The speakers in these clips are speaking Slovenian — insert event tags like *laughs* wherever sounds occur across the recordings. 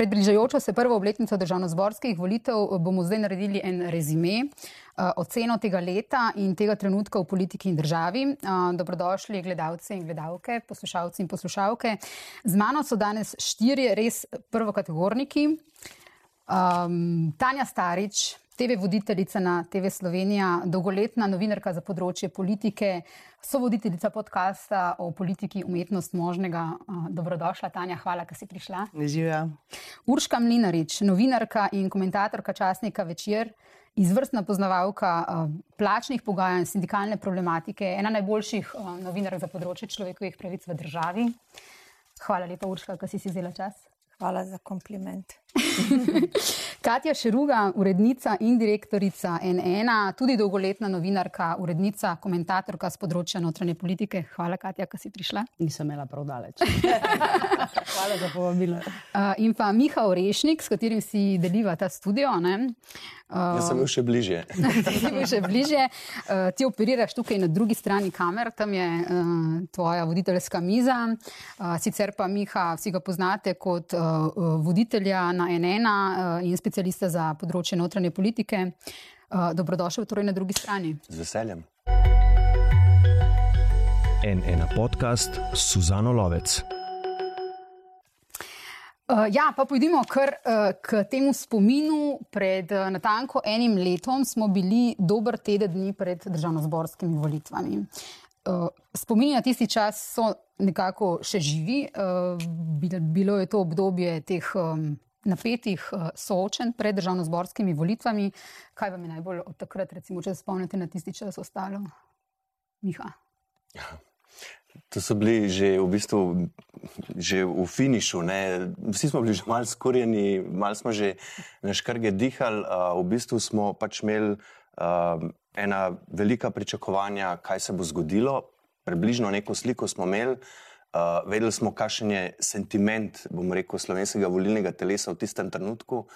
Pred bližajočo se prvo obletnico državno-zborskih volitev bomo zdaj naredili en rezime, oceno tega leta in tega trenutka v politiki in državi. Dobrodošli gledalci in gledalke, poslušalci in poslušalke. Z mano so danes štirje res prvokategorniki. Um, Tanja Starič, TV voditeljica na TV Slovenija, dolgoletna novinarka za področje politike, sovoditeljica podcasta o politiki umetnost možnega. Dobrodošla, Tanja, hvala, da si prišla. Živijo. Urška Mlinarič, novinarka in komentatorka časnika Večer, izvrstna poznavalka plačnih pogajanj, sindikalne problematike, ena najboljših novinark za področje človekovih pravic v državi. Hvala lepa, Urška, da si si vzela čas. Hvala za kompliment. *laughs* Katja Šeruga, urednica in direktorica NN, tudi dolgoletna novinarka, urednica, komentatorka z področja notranje politike. Hvala, Katja, da si prišla. Nisem imela prav daleč. *laughs* Hvala za povabilo. Uh, in pa Miha Orešnik, s katerim si deliva ta studio. Uh, Jaz sem bil še bližje. *laughs* si bil še bližje. Uh, ti operiraš tukaj na drugi strani kamer, tam je uh, tvoja voditeljska miza. Uh, sicer pa Miha, vsi ga poznate kot uh, voditelja na NN uh, in specialista za področje notranje politike. Uh, dobrodošel torej na drugi strani. Z veseljem. En ena podcast, Suzano Lovec. Uh, ja, pa pojdimo kar uh, k temu spominu. Pred uh, natanko enim letom smo bili dober teden dni pred državno-zborskimi volitvami. Uh, spomini na tisti čas so nekako še živi. Uh, bilo je to obdobje teh um, napetih uh, soočen pred državno-zborskimi volitvami. Kaj vam je najbolj od takrat, recimo, če se spomnite na tisti čas, ostalo? Miha. To so bili že v bistvu že v finišu. Ne? Vsi smo bili že malo skorjeni, malo smo že na škrge dihali. Uh, v bistvu smo pač imeli uh, ena velika pričakovanja, kaj se bo zgodilo. Približno neko sliko smo imeli. Uh, vedeli smo, kakšen je sentiment, bomo rekel, slovenskega volilnega telesa v tistem trenutku.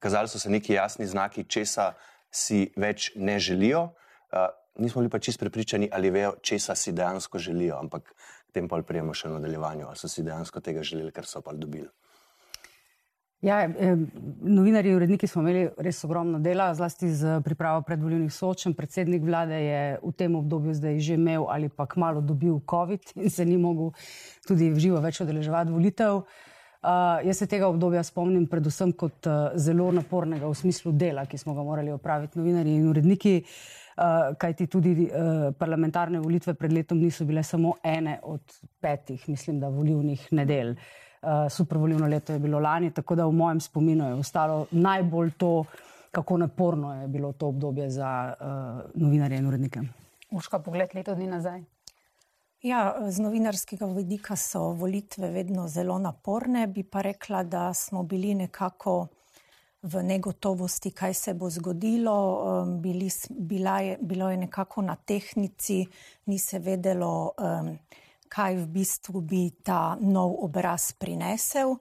Kazali so se neki jasni znaki, česa si več ne želijo. Uh, nismo bili pa čist prepričani, ali vejo, česa si dejansko želijo, ampak tem pa prijemo še v nadaljevanju, ali so si dejansko tega želeli, ker so pa dobili. Ja, eh, novinari in uredniki smo imeli res ogromno dela, zlasti z pripravo predvoljivnih soočen. Predsednik vlade je v tem obdobju zdaj že imel ali pa kmalo dobil COVID in se ni mogel tudi v živo več odeleževati volitev. Uh, jaz se tega obdobja spomnim predvsem kot uh, zelo napornega v smislu dela, ki smo ga morali opraviti novinari in uredniki, uh, kajti tudi uh, parlamentarne volitve pred letom niso bile samo ene od petih, mislim, da volivnih nedelj. Uh, supervolivno leto je bilo lani, tako da v mojem spominu je ostalo najbolj to, kako naporno je bilo to obdobje za novinarje in urednike. Uška pogled leto dni nazaj. Ja, z novinarskega vidika so volitve vedno zelo naporne, bi pa rekla, da smo bili nekako v negotovosti, kaj se bo zgodilo. Um, bili, bila je, bilo je nekako na tehnici, ni se vedelo. Um, kaj v bistvu bi ta nov obraz prinesel.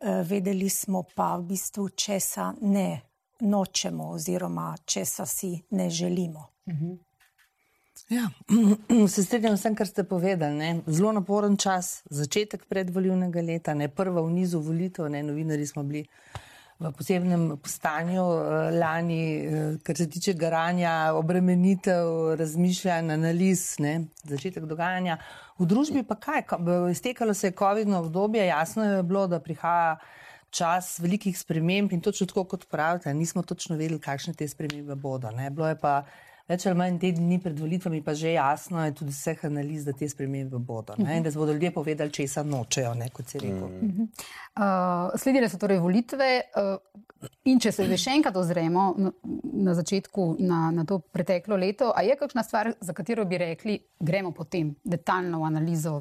Eh, vedeli smo pa v bistvu, česa ne nočemo, oziroma česa si ne želimo. Mhm. Ja, *clears throat* se strinjam s tem, kar ste povedali. Ne? Zelo naporen čas, začetek predvoljivnega leta, ne prva v nizu volitev, ne novinari smo bili v posebnem stanju eh, lani, eh, kar se tiče garanja, obremenitev, razmišljanj, analiz, ne, začetek dogajanja. V družbi pa kaj, iztekalo se je COVID-no obdobje, jasno je bilo, da prihaja čas velikih sprememb in točno tako kot pravite, nismo točno vedeli, kakšne te spremembe bodo. Ne. Bilo je pa več ali manj te dni pred volitvami, pa že jasno je tudi vseh analiz, da te spremembe bodo ne, in da bodo ljudje povedali, česa nočejo, ne, kot si rekel. Mm. Uh, sledile so torej volitve. Uh, In če se še enkrat ozremo na začetku, na, na to preteklo leto, ali je kakšna stvar, za katero bi rekli, gremo potem detaljno v analizo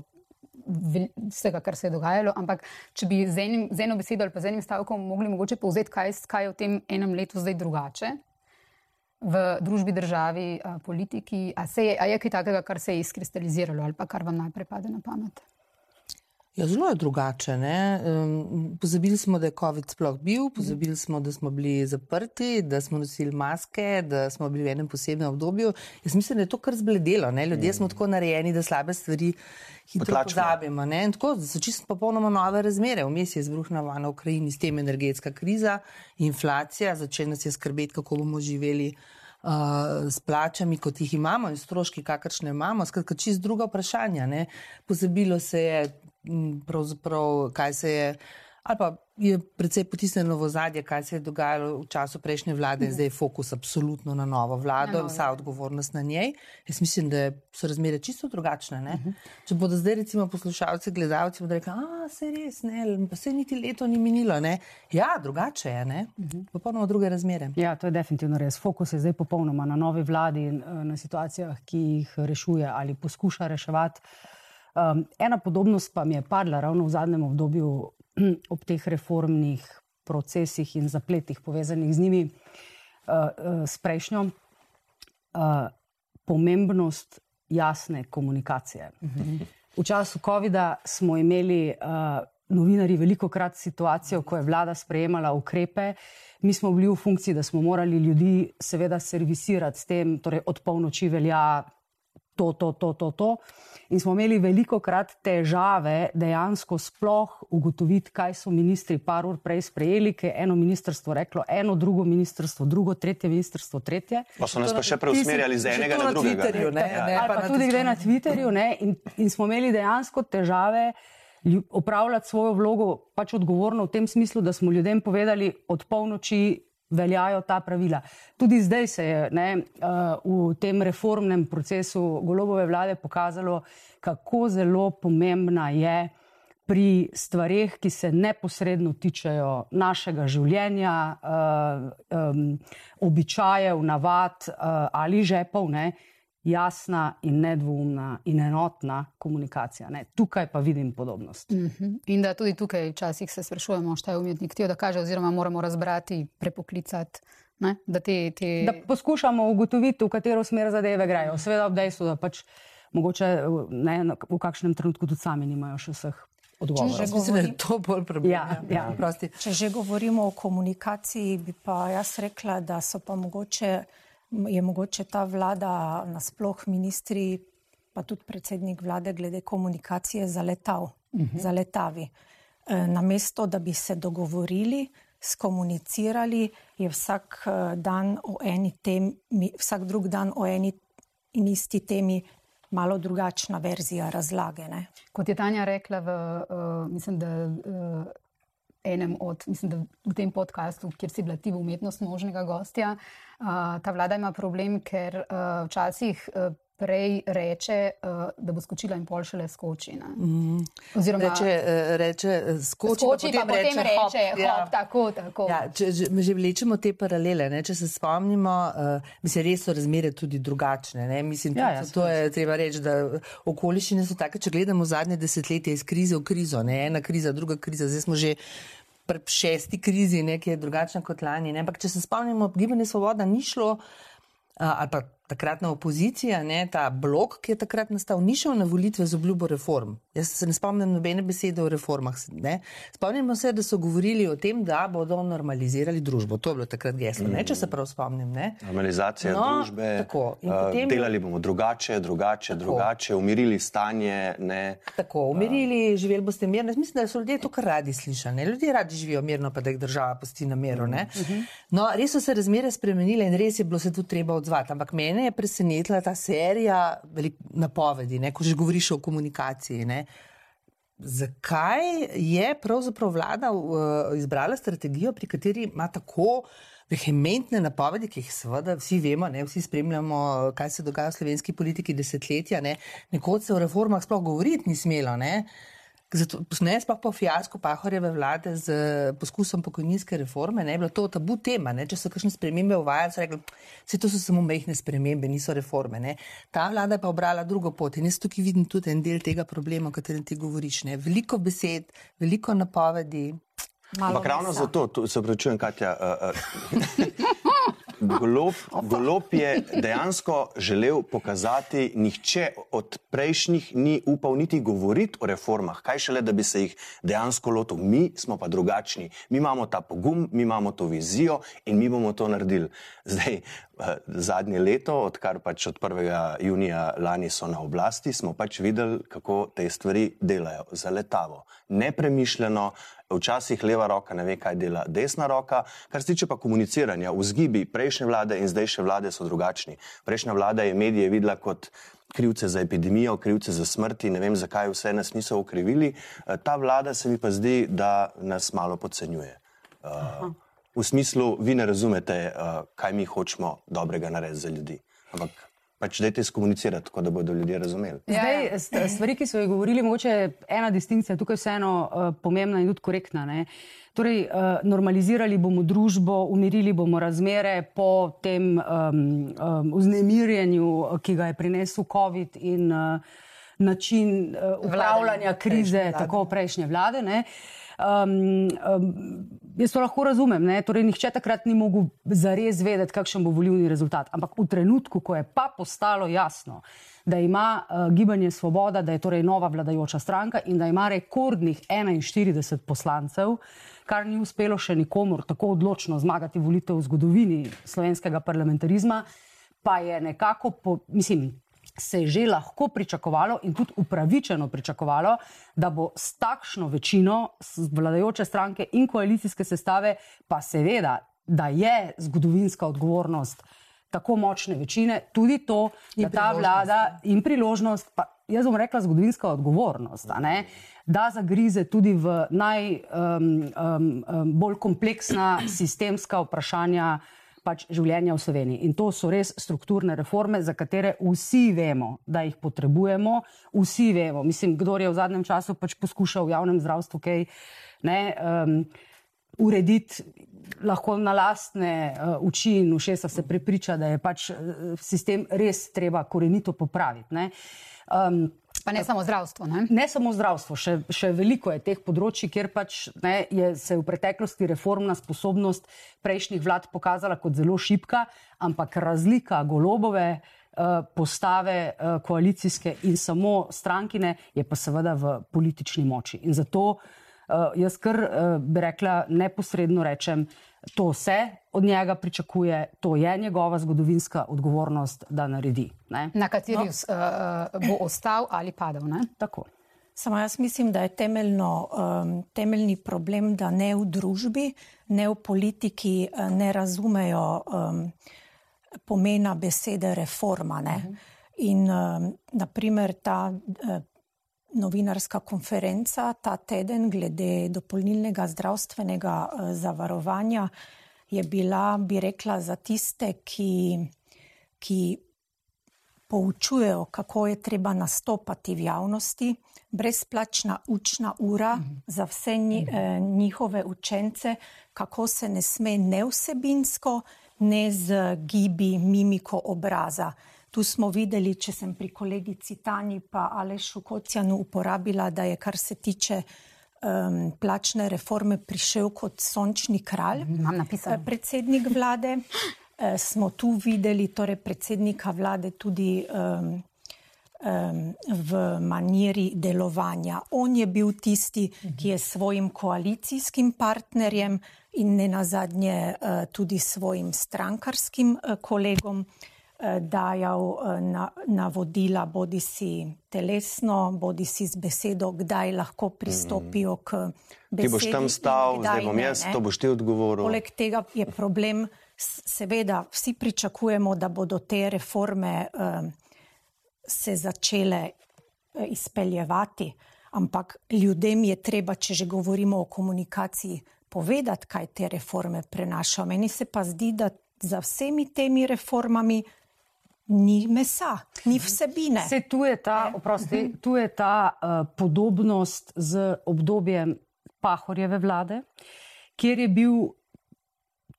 vsega, kar se je dogajalo. Ampak, če bi z, enim, z eno besedo ali pa z enim stavkom mogli mogoče povzeti, kaj, kaj je v tem enem letu zdaj drugače, v družbi, državi, politiki. A, je, a je kaj takega, kar se je izkristaliziralo ali pa kar vam najprej pade na pamet? Ja, zelo je drugače. Um, pozabili smo, da je COVID sploh bil, pozabili smo, da smo bili zaprti, da smo nosili maske, da smo bili v enem posebnem obdobju. Jaz mislim, da je to kar zbledelo. Ne? Ljudje mm. smo tako narejeni, da slabe stvari hitro pozabimo. Tako da so čisto popolnoma nove razmere. Vmes je izbruhnila vojna v Ukrajini, s tem energetska kriza, inflacija, začela nas je skrbeti, kako bomo živeli. Uh, s plačami, kot jih imamo, in stroški, kakršne imamo, skratka, čist druga vprašanja. Ne? Pozabilo se je, pravzaprav, kaj se je, ali pa je predvsej potisnjeno v zadje, kaj se je dogajalo v času prejšnje vlade, in zdaj je fokus absolutno na novo vlado, na vsa odgovornost na njej. Jaz mislim, da so razmere čisto drugačne. Uh mhm. -huh. Če bodo zdaj, recimo, poslušalci, gledalci, bodo rekli, da se res, ne, pa se niti leto ni minilo. Ne. Ja, drugače je, uh mhm. -huh. popolnoma druge razmere. Ja, to je definitivno res. Fokus je zdaj popolnoma na novi vladi in eh, na situacijah, ki jih rešuje ali poskuša reševati. Um, ena podobnost pa mi je padla ravno v zadnjem obdobju *clears throat* ob teh reformnih procesih in zapletih povezanih z njimi, uh, uh, s prejšnjo, uh, pomembnost jasne komunikacije. V času COVID-a smo imeli uh, novinari veliko krat situacijo, ko je vlada sprejemala ukrepe. Mi smo bili v funkciji, da smo morali ljudi seveda servisirati s tem, torej od polnoči velja to, to, to, to, to. In smo imeli veliko krat težave dejansko sploh ugotoviti, kaj so ministri par ur prej sprejeli, ker je eno ministrstvo reklo eno, drugo ministrstvo, drugo, tretje ministrstvo, tretje. Pa so nas pa še preusmerjali z enega na drugega. Twitterju, ne, ne, ali pa, pa tudi gre na Twitterju ne, in, in smo imeli dejansko težave. Opravljati svojo vlogo, pač odgovorno v tem smislu, da smo ljudem povedali od polnoči veljajo ta pravila. Tudi zdaj se je ne, uh, v tem reformnem procesu golobove vlade pokazalo, kako zelo pomembna je pri stvarih, ki se neposredno tičejo našega življenja, um, običajev, navad uh, ali žepov. Ne, jasna in nedvoumna in enotna komunikacija. Ne. Tukaj pa vidim podobnost. Mm -hmm. In da tudi tukaj včasih se sprašujemo, šta je umetnik htio da kaže, oziroma moramo razbrati, prepoklicati. Ne, da, te, te... da poskušamo ugotoviti, v katero smer zadeve grejo. Seveda ob dejstvu, da pač mogoče ne, v kakšnem trenutku tudi sami nimajo še vseh. Govori... Ja, ja. Ja. Če že govorimo o komunikaciji, bi pa jaz rekla, da so pa mogoče je mogoče ta vlada, nasploh ministri, pa tudi predsednik vlade, glede komunikacije zaletal, uh mhm. -huh. zaletavi. E, namesto, da bi se dogovorili, skomunicirali, je vsak e, dan o eni temi, vsak drug dan o eni in isti temi. Malo drugačna verzija razlage. Ne? Kot je Tanja rekla, v, uh, mislim, da uh, enem od, mislim, v tem podkastu, kjer si bila ti v umetnost možnega gostja, uh, ta vlada ima problem, ker uh, včasih. Uh, Prej reče, uh, da bo skočila in pol šele skoči. Mm. Oziroma, reče, reče skoči, skoči pa, pa potem, potem reče, reče hop, ja. hop, tako. tako. Ja, če že, vlečemo te paralele, ne, če se spomnimo, uh, mislim, res so razmere tudi drugačne. Ne, mislim, ja, ja, to je treba reči, da okoliščine so take, če gledamo zadnje desetletje iz krize v krizo, ne, ena kriza, druga kriza, zdaj smo že pri šesti krizi, nekaj drugačnega kot lani. Ne? Ampak, če se spomnimo, gibanje Svoboda ni šlo, ali pa takratna opozicija, ne, ta blok, ki je takrat nastal, ni šel na volitve z obljubo reform. Jaz se ne spomnim nobene besede o reformah. Ne. Spomnimo se, da so govorili o tem, da bodo normalizirali družbo. To je bilo takrat geslo, mm. če se prav spomnim. Ne. Normalizacija no, družbe. Tako, uh, delali bomo drugače, drugače, tako. drugače, umirili stanje. Ne. Tako, umirili, uh. živeli boste mirno. Mislim, da so ljudje to kar radi slišali. Ljudje radi živijo mirno, pa da jih država pusti na miru. Mm. Mm. No, res so se razmere spremenile in res je bilo se tu treba odzvati. Ampak meni mene je presenetila ta serija napovedi, ne, ko že govoriš o komunikaciji. Ne. Zakaj je pravzaprav vlada uh, izbrala strategijo, pri kateri ima tako vehementne napovedi, ki jih seveda vsi vemo, ne, vsi spremljamo, kaj se dogaja v slovenski politiki desetletja, ne, nekoč se o reformah sploh govoriti ni smelo. Ne. Uh, Zato, ne, sploh po fiasku Pahorjeve vlade z poskusom pokojninske reforme, ne, je bilo to tabu tema. Ne, če so kakšne spremembe uvajali, so rekli, da to so samo mehne spremembe, niso reforme. Ne. Ta vlada je pa obrala drugo pot in jaz tukaj vidim tudi en del tega problema, o katerem ti govoriš. Ne. Veliko besed, veliko napovedi. Ampak ravno zato, se pravičujem, Katja. Uh, uh, *laughs* Golob, *laughs* golob je dejansko želel pokazati, nihče od prejšnjih ni upal niti govoriti o reformah, kaj šele, da bi se jih dejansko lotil. Mi smo pa drugačni. Mi imamo ta pogum, mi imamo to vizijo in mi bomo to naredili. Zdaj, eh, zadnje leto, odkar pač od 1. junija lani so na oblasti, smo pač videli, kako te stvari delajo. Zaletavo, nepremišljeno, včasih leva roka ne ve, kaj dela desna roka. Kar se tiče pa komuniciranja, vzgibi prejšnje vlade in zdajšnje vlade so drugačni. Prejšnja vlada je medije videla kot krivce za epidemijo, krivce za smrti, ne vem, zakaj vse nas niso ukrivili. Eh, ta vlada se mi pa zdi, da nas malo podcenjuje. Uh, v smislu, vi ne razumete, uh, kaj mi hočemo dobrega narediti za ljudi. Ampak pač dajte skomunicirati, tako da bodo ljudje razumeli. Ja, ja. Zdaj, stvari, ki so jih govorili, mogoče ena distinkcija tukaj vseeno uh, pomembna in tudi korektna. Ne? Torej, uh, normalizirali bomo družbo, umirili bomo razmere po tem um, um, vznemirjenju, ki ga je prinesel COVID in uh, način uh, upravljanja krize, tako prejšnje vlade. Ne? Um, um, jaz to lahko razumem. Torej, nihče takrat ni mogel zares vedeti, kakšen bo volilni rezultat. Ampak v trenutku, ko je pa postalo jasno, da ima uh, gibanje Svoboda, da je torej nova vladajoča stranka in da ima rekordnih 41 poslancev, kar ni uspelo še nikomor tako odločno zmagati volitev v zgodovini slovenskega parlamentarizma, pa je nekako, po, mislim, se je že lahko pričakovalo in tudi upravičeno pričakovalo, da bo s takšno večino vladajoče stranke in koalicijske sestave, pa seveda, da je zgodovinska odgovornost tako močne večine, tudi to, da ta vlada in priložnost, pa jaz bom rekla zgodovinska odgovornost, da zagrize tudi v najbolj um, um, um, kompleksna sistemska vprašanja pač življenja v Sloveniji. In to so res strukturne reforme, za katere vsi vemo, da jih potrebujemo. Vsi vemo, mislim, kdo je v zadnjem času pač poskušal v javnem zdravstvu kaj ne, um, urediti. Lahko na lastne uh, oči in ušesa se prepriča, da je pač uh, sistem res treba korenito popraviti. Um, Pa ne samo zdravstvo. Ne, ne samo zdravstvo, še, še veliko je teh področji, kjer pač ne, je se v preteklosti reformna sposobnost prejšnjih vlad pokazala kot zelo šipka, ampak razlika golobove uh, postave uh, koalicijske in samo strankine je pa seveda v politični moči. In zato uh, jaz kar bi rekla neposredno rečem, To se od njega pričakuje, to je njegova zgodovinska odgovornost, da naredi. Ne? Na kateri no. uh, bo ostal ali padel. Ne? Tako. Samo jaz mislim, da je temeljno, um, temeljni problem, da ne v družbi, ne v politiki ne razumejo um, pomena besede reforma. Ne? Mhm. In um, naprimer ta uh, novinarska konferenca ta teden glede dopolnilnega zdravstvenega eh, zavarovanja je bila, bi rekla, za tiste, ki, ki poučujejo, kako je treba nastopati v javnosti, brezplačna učna ura mhm. za vse eh, njihove učence, kako se ne sme nevsebinsko, ne z gibi, mimiko obraza. Tu smo videli, če sem pri kolegici Tani pa Alešu Kocjanu uporabila, da je kar se tiče um, plačne reforme prišel kot sončni kralj. Eh, predsednik vlade. *laughs* E, smo tu videli torej predsednika vlade tudi um, um, v maniri delovanja. On je bil tisti, ki je svojim koalicijskim partnerjem in ne nazadnje uh, tudi svojim strankarskim uh, kolegom uh, Eh, dajal eh, navodila, bodi si telesno, bodi si z besedo, kdaj lahko pristopijo k besedi. Ti boš tam stal, zdaj bom jaz, ne, to boš ti odgovoril. Poleg tega je problem, seveda, vsi pričakujemo, da bodo te reforme uh, se začele izpeljevati, ampak ljudem je treba, če že govorimo o komunikaciji, povedati, kaj te reforme prenašajo. Meni se pa zdi, da za vsemi temi reformami ni mesa, ni vsebine. Se tu je ta, oprosti, mhm. tu je ta uh, podobnost z obdobjem Pahorjeve vlade, kjer je bil,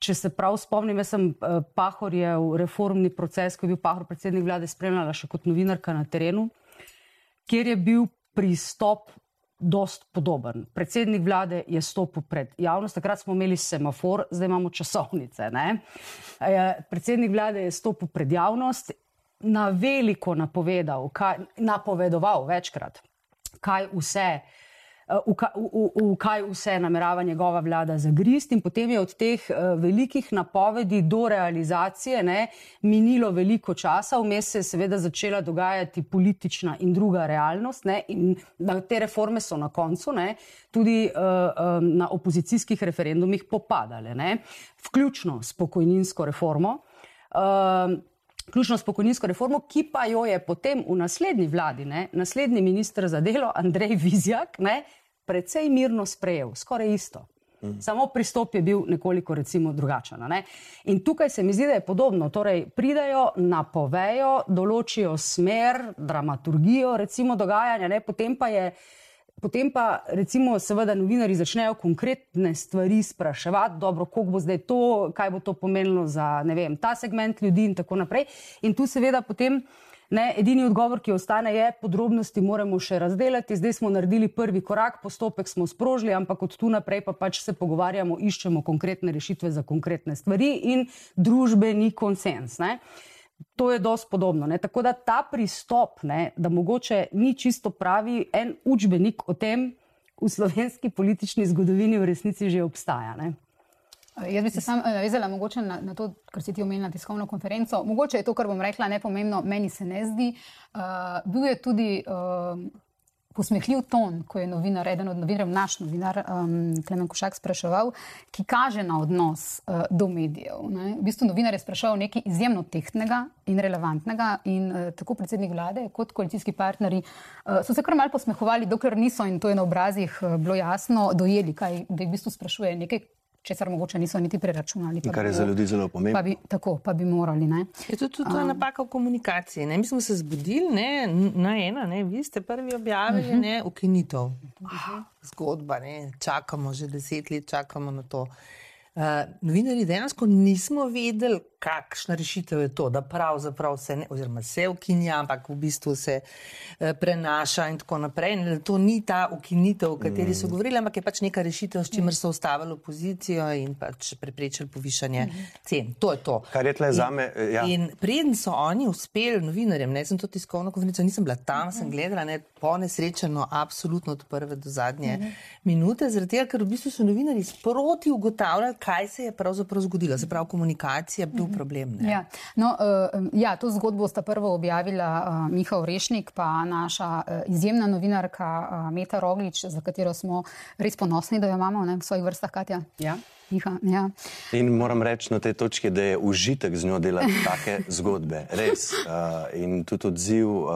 če se prav spomnim, jaz sem uh, Pahorjev reformni proces, ko je bil Pahor predsednik vlade, spremljala še kot novinarka na terenu, kjer je bil pristop dost podoben. Predsednik vlade je stopil pred javnost, takrat smo imeli semafor, zdaj imamo časovnice. Ne? Predsednik vlade je stopil pred javnost, na veliko napovedal, kaj, napovedoval večkrat, kaj vse v, v, v kaj vse namerava njegova vlada zagrist, in potem je od teh uh, velikih napovedi do realizacije ne, minilo veliko časa, vmes se je seveda začela dogajati politična in druga realnost, ne, in te reforme so na koncu ne, tudi uh, um, na opozicijskih referendumih popadale, ne, vključno s pokojninsko reformo. Uh, Ključno s pokojninsko reformo, ki pa jo je potem v naslednji vladi, ne, naslednji ministr za delo, Andrej Vizjak, ne, precej mirno sprejel, skoraj isto. Mm. Samo pristop je bil nekoliko recimo, drugačen. Ne? In tukaj se mi zdi, da je podobno. Torej, pridajo, napovejo, določijo smer, dramaturgijo, recimo dogajanja, ne? potem pa je. Potem pa, recimo, seveda, novinari začnejo konkretne stvari spraševati, dobro, kako bo zdaj to, kaj bo to pomenilo za vem, ta segment ljudi in tako naprej. In tu seveda potem. Ne, edini odgovor, ki ostane, je, podrobnosti moramo še razdeliti. Zdaj smo naredili prvi korak, postopek smo sprožili, ampak od tu naprej pa pač se pogovarjamo, iščemo konkretne rešitve za konkretne stvari in družbeni konsens. Ne. To je dosti podobno. Ne. Tako da ta pristop, ne, da mogoče ni čisto pravi, en učbenik o tem v slovenski politični zgodovini v resnici že obstaja. Ne. Jaz bi se sam eh, navezala mogoče na, na to, kar si ti omenila tiskovno konferenco. Mogoče je to, kar bom rekla, nepomembno, meni se ne zdi. Uh, bil je tudi uh, posmehljiv ton, ko je novinar, eden od novinarjev, naš novinar, um, Klemen Košak, spraševal, ki kaže na odnos uh, do medijev. Ne? V bistvu novinar je spraševal nekaj izjemno tehtnega in relevantnega in uh, tako predsednik vlade kot koalicijski partnerji uh, so se kar mal posmehovali, dokler niso, in to je na obrazih uh, bilo jasno, dojeli, kaj, da jih v bistvu sprašuje nekaj česar mogoče niso niti preračunali. Kar je za ljudi zelo pomembno. Pa bi, tako, pa bi morali. Ne? Je to tudi um, napaka v komunikaciji. Ne? Mi smo se zbudili ne, na ena, ne? vi ste prvi objavili, uh mhm. -huh. ukinitev. Uh -huh. Zgodba, ne? čakamo že deset let, čakamo na to. Uh, novinari dejansko nismo vedeli, kakšna rešitev je to, da pravzaprav se, ne, oziroma se ukinja, ampak v bistvu se uh, prenaša in tako naprej. In to ni ta ukinitev, o kateri so mm. govorili, ampak je pač neka rešitev, s čimer so ustavili opozicijo in pač preprečili povišanje cen. To je to. Kar je tle za me. Eh, ja. In preden so oni uspeli novinarjem, ne sem to tiskovno konferenco, nisem bila tam, sem gledala, ne, po nesrečeno, absolutno od prve do zadnje mm -hmm. minute, zaradi tega, ker v bistvu so novinari sproti ugotavljali, kaj se je pravzaprav zgodilo. Se pravi, komunikacija bil mm -hmm. problem. Ja. No, uh, ja, to zgodbo sta prvo objavila uh, Miha Orešnik, pa naša uh, izjemna novinarka uh, Meta Roglič, za katero smo res ponosni, da jo imamo ne, v svojih vrstah, Katja. Ja. Miha, ja. In moram reči na tej točki, da je užitek z njo delati *laughs* take zgodbe. Res. Uh, in tudi odziv uh,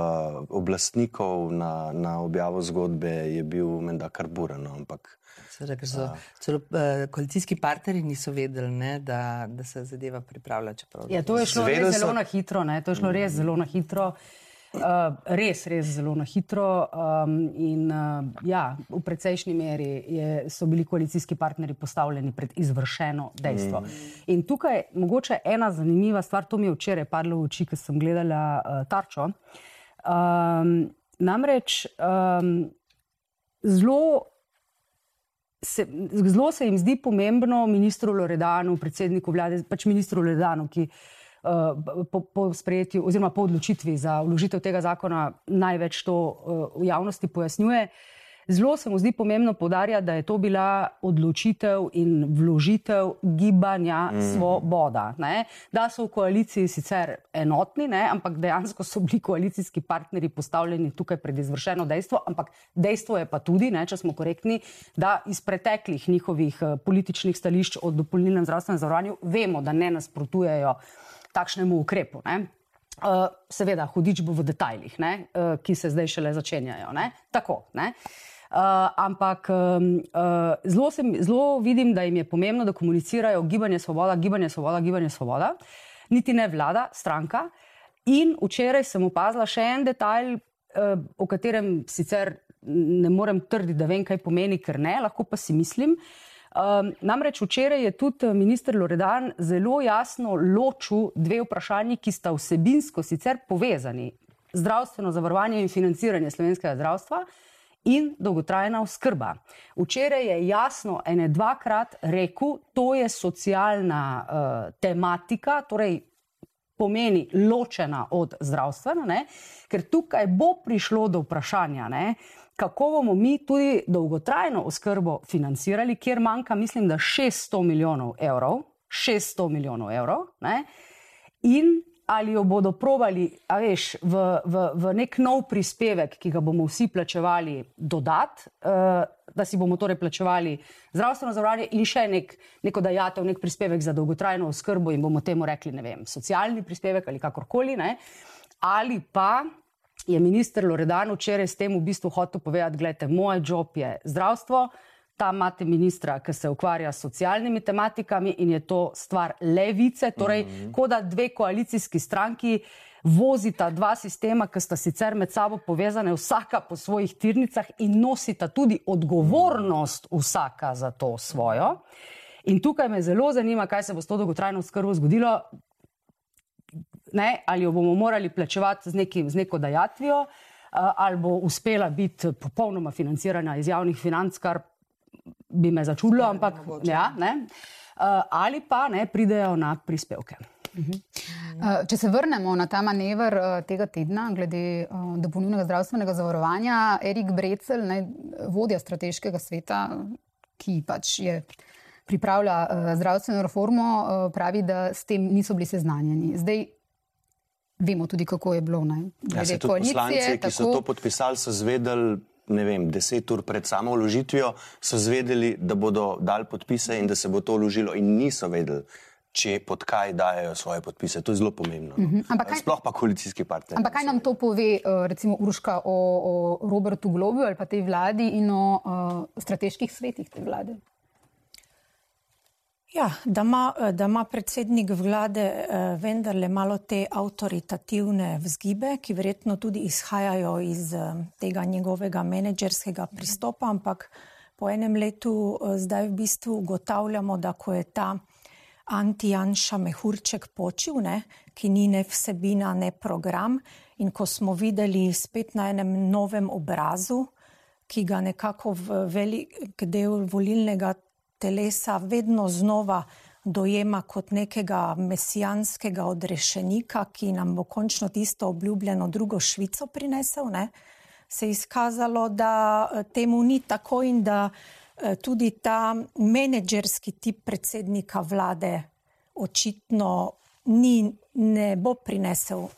oblastnikov na, na objavo zgodbe je bil menda kar buren. No, ampak Seveda, ker so celo uh, koalicijski partnerji niso vedeli, ne, da, da se zadeva pripravlja. Ja, to je šlo res zelo na hitro. Ne, to je šlo res zelo na hitro. Uh, res, res zelo na hitro. Um, in uh, ja, v precejšnji meri je, so bili koalicijski partnerji postavljeni pred izvršeno dejstvo. Mm. In tukaj mogoče ena zanimiva stvar, to mi je včeraj padlo v oči, ko sem gledala uh, Tarčo. Um, namreč um, zelo se, zelo se jim zdi pomembno ministru Loredanu, predsedniku vlade, pač ministru Loredanu, ki uh, po, po sprejetju oziroma po odločitvi za vložitev tega zakona največ to uh, v javnosti pojasnjuje. Uh, Zelo se mu zdi pomembno podarjati, da je to bila odločitev in vložitev gibanja mm. Svoboda. Ne? Da so v koaliciji sicer enotni, ne? ampak dejansko so bili koalicijski partnerji postavljeni tukaj pred izvršeno dejstvo. Ampak dejstvo je pa tudi, ne, če smo korektni, da iz preteklih njihovih eh, političnih stališč o dopolnilnem zdravstvenem zavarovanju vemo, da ne nasprotujejo takšnemu ukrepu. Ne? Uh, seveda, hudič bo v detajlih, uh, ki se zdaj šele začenjajo. Ne? Tako. Ne? Uh, Uh, ampak uh, zelo, sem, zelo vidim, da jim je pomembno, da komunicirajo gibanje svoboda, gibanje svoboda, gibanje svoboda, niti ne vlada, stranka. In včeraj sem opazila še en detalj, uh, o katerem sicer ne morem trditi, da vem, kaj pomeni, ker ne, lahko pa si mislim. Um, namreč včeraj je tudi minister Loredan zelo jasno ločil dve vprašanji, ki sta vsebinsko sicer povezani: zdravstveno zavarovanje in financiranje slovenskega zdravstva in dolgotrajna oskrba. Včeraj je jasno ene dvakrat rekel, to je socialna uh, tematika, torej pomeni ločena od zdravstvene, ne? ker tukaj bo prišlo do vprašanja, ne? kako bomo mi tudi dolgotrajno oskrbo financirali, kjer manjka, mislim, da 600 milijonov evrov, 600 milijonov evrov. Ne? In ali jo bodo provali, a veš, v, v, v nek nov prispevek, ki ga bomo vsi plačevali, dodati, uh, da si bomo torej plačevali zdravstveno zavarovanje in še nek, neko dajatev, nek prispevek za dolgotrajno oskrbo in bomo temu rekli, ne vem, socialni prispevek ali kakorkoli. Ne? Ali pa je minister Loredan včeraj s tem v bistvu hotel povedati, gledajte, moj job je zdravstvo. Tam imate ministra, ki se ukvarja s socialnimi tematikami in je to stvar levice, torej mm -hmm. kot da dve koalicijski stranki vozita dva sistema, ki sta sicer med sabo povezane, vsaka po svojih tirnicah in nosita tudi odgovornost vsaka za to svojo. In tukaj me zelo zanima, kaj se bo s to dolgotrajno skrbo zgodilo. Ne, ali jo bomo morali plačevati z, nekim, z neko dajatvijo, ali bo uspela biti popolnoma financirana iz javnih financ, kar bi me začudilo, ampak ja, ne. ali pa ne pridejo na prispevke. Uh, če se vrnemo na ta manever uh, tega tedna, glede dopolnilnega zdravstvenega zavarovanja, Erik Brecel, ne, vodja strateškega sveta, ki pač je pripravlja zdravstveno reformo, pravi, da s tem niso bili seznanjeni. Zdaj vemo tudi, kako je bilo. Ja, se tudi poslanci, tako... ki so to podpisali, so zvedeli. Ne vem, deset ur pred samo vložitvijo so zvedeli, da bodo dali podpise in da se bo to vložilo, in niso vedeli, če pod kaj dajo svoje podpise. To je zelo pomembno. Uh -huh. kaj, Sploh pa koalicijski partnerji. Ampak kaj nam to pove, uh, recimo, Urška o, o Robertu Globu ali pa tej vladi in o uh, strateških svetih te vlade? Ja, da ima, da ima predsednik vlade eh, vendarle malo te avtoritativne vzgibe, ki verjetno tudi izhajajo iz eh, tega njegovega menedžerskega pristopa, ampak po enem letu eh, zdaj v bistvu ugotavljamo, da ko je ta anti-Janša mehurček počil, ne, ki ni ne vsebina, ne program. In ko smo videli spet na enem novem obrazu, ki ga nekako v velik del volilnega telesa vedno znova dojema kot nekega mesijanskega odrešenika, ki nam bo končno tisto obljubljeno drugo Švico prinesel, ne, se je izkazalo, da temu ni tako in da Eh, tudi ta menedžerski tip predsednika vlade očitno ni, ne bo prinesel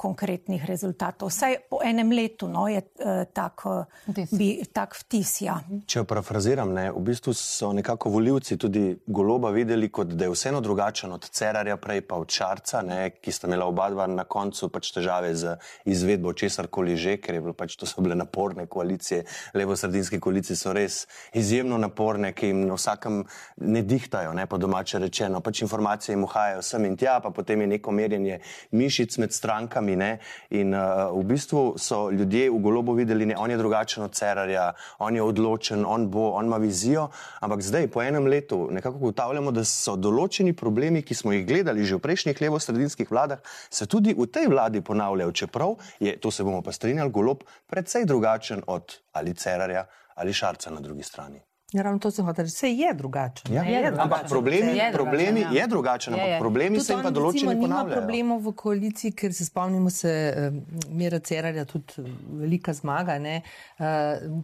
konkretnih rezultatov. Vsaj po enem letu no, je uh, tak, vtis. Bi, tak vtis. Ja. Če parafraziram, ne, v bistvu so nekako voljivci tudi goloba videli, kot da je vseeno drugačen od Cerarja, prej pa od Šarca, ne, ki sta imela oba dva na koncu pač težave z izvedbo česar koli že, ker bilo, pač, to so bile naporne koalicije. Levo-sredinske koalicije so res izjemno naporne, ki jim na vsakem ne dihtajo, ne, po domače rečeno. Pač informacije jim uhajajo sem in tja, pa potem je neko merjenje mišic med strankami sami. Ne? In uh, v bistvu so ljudje v golobu videli, da on je drugačen od Cerarja, on je odločen, on bo, on ima vizijo. Ampak zdaj, po enem letu, nekako ugotavljamo, da so določeni problemi, ki smo jih gledali že v prejšnjih levo-sredinskih vladah, se tudi v tej vladi ponavljajo. Čeprav je, to se bomo pa strinjali, golob precej drugačen od ali Cerarja ali Šarca na drugi strani. Ja, ravno to se hoče reči, vse je drugače. Ja, je drugačen. Ampak problemi, je problemi drugačen, ja. je drugačen, ampak problemi tudi se jim pa določeni ponavljajo. Nimamo problemov v koaliciji, ker se spomnimo se uh, Mira Cerarja, tudi velika zmaga. Uh,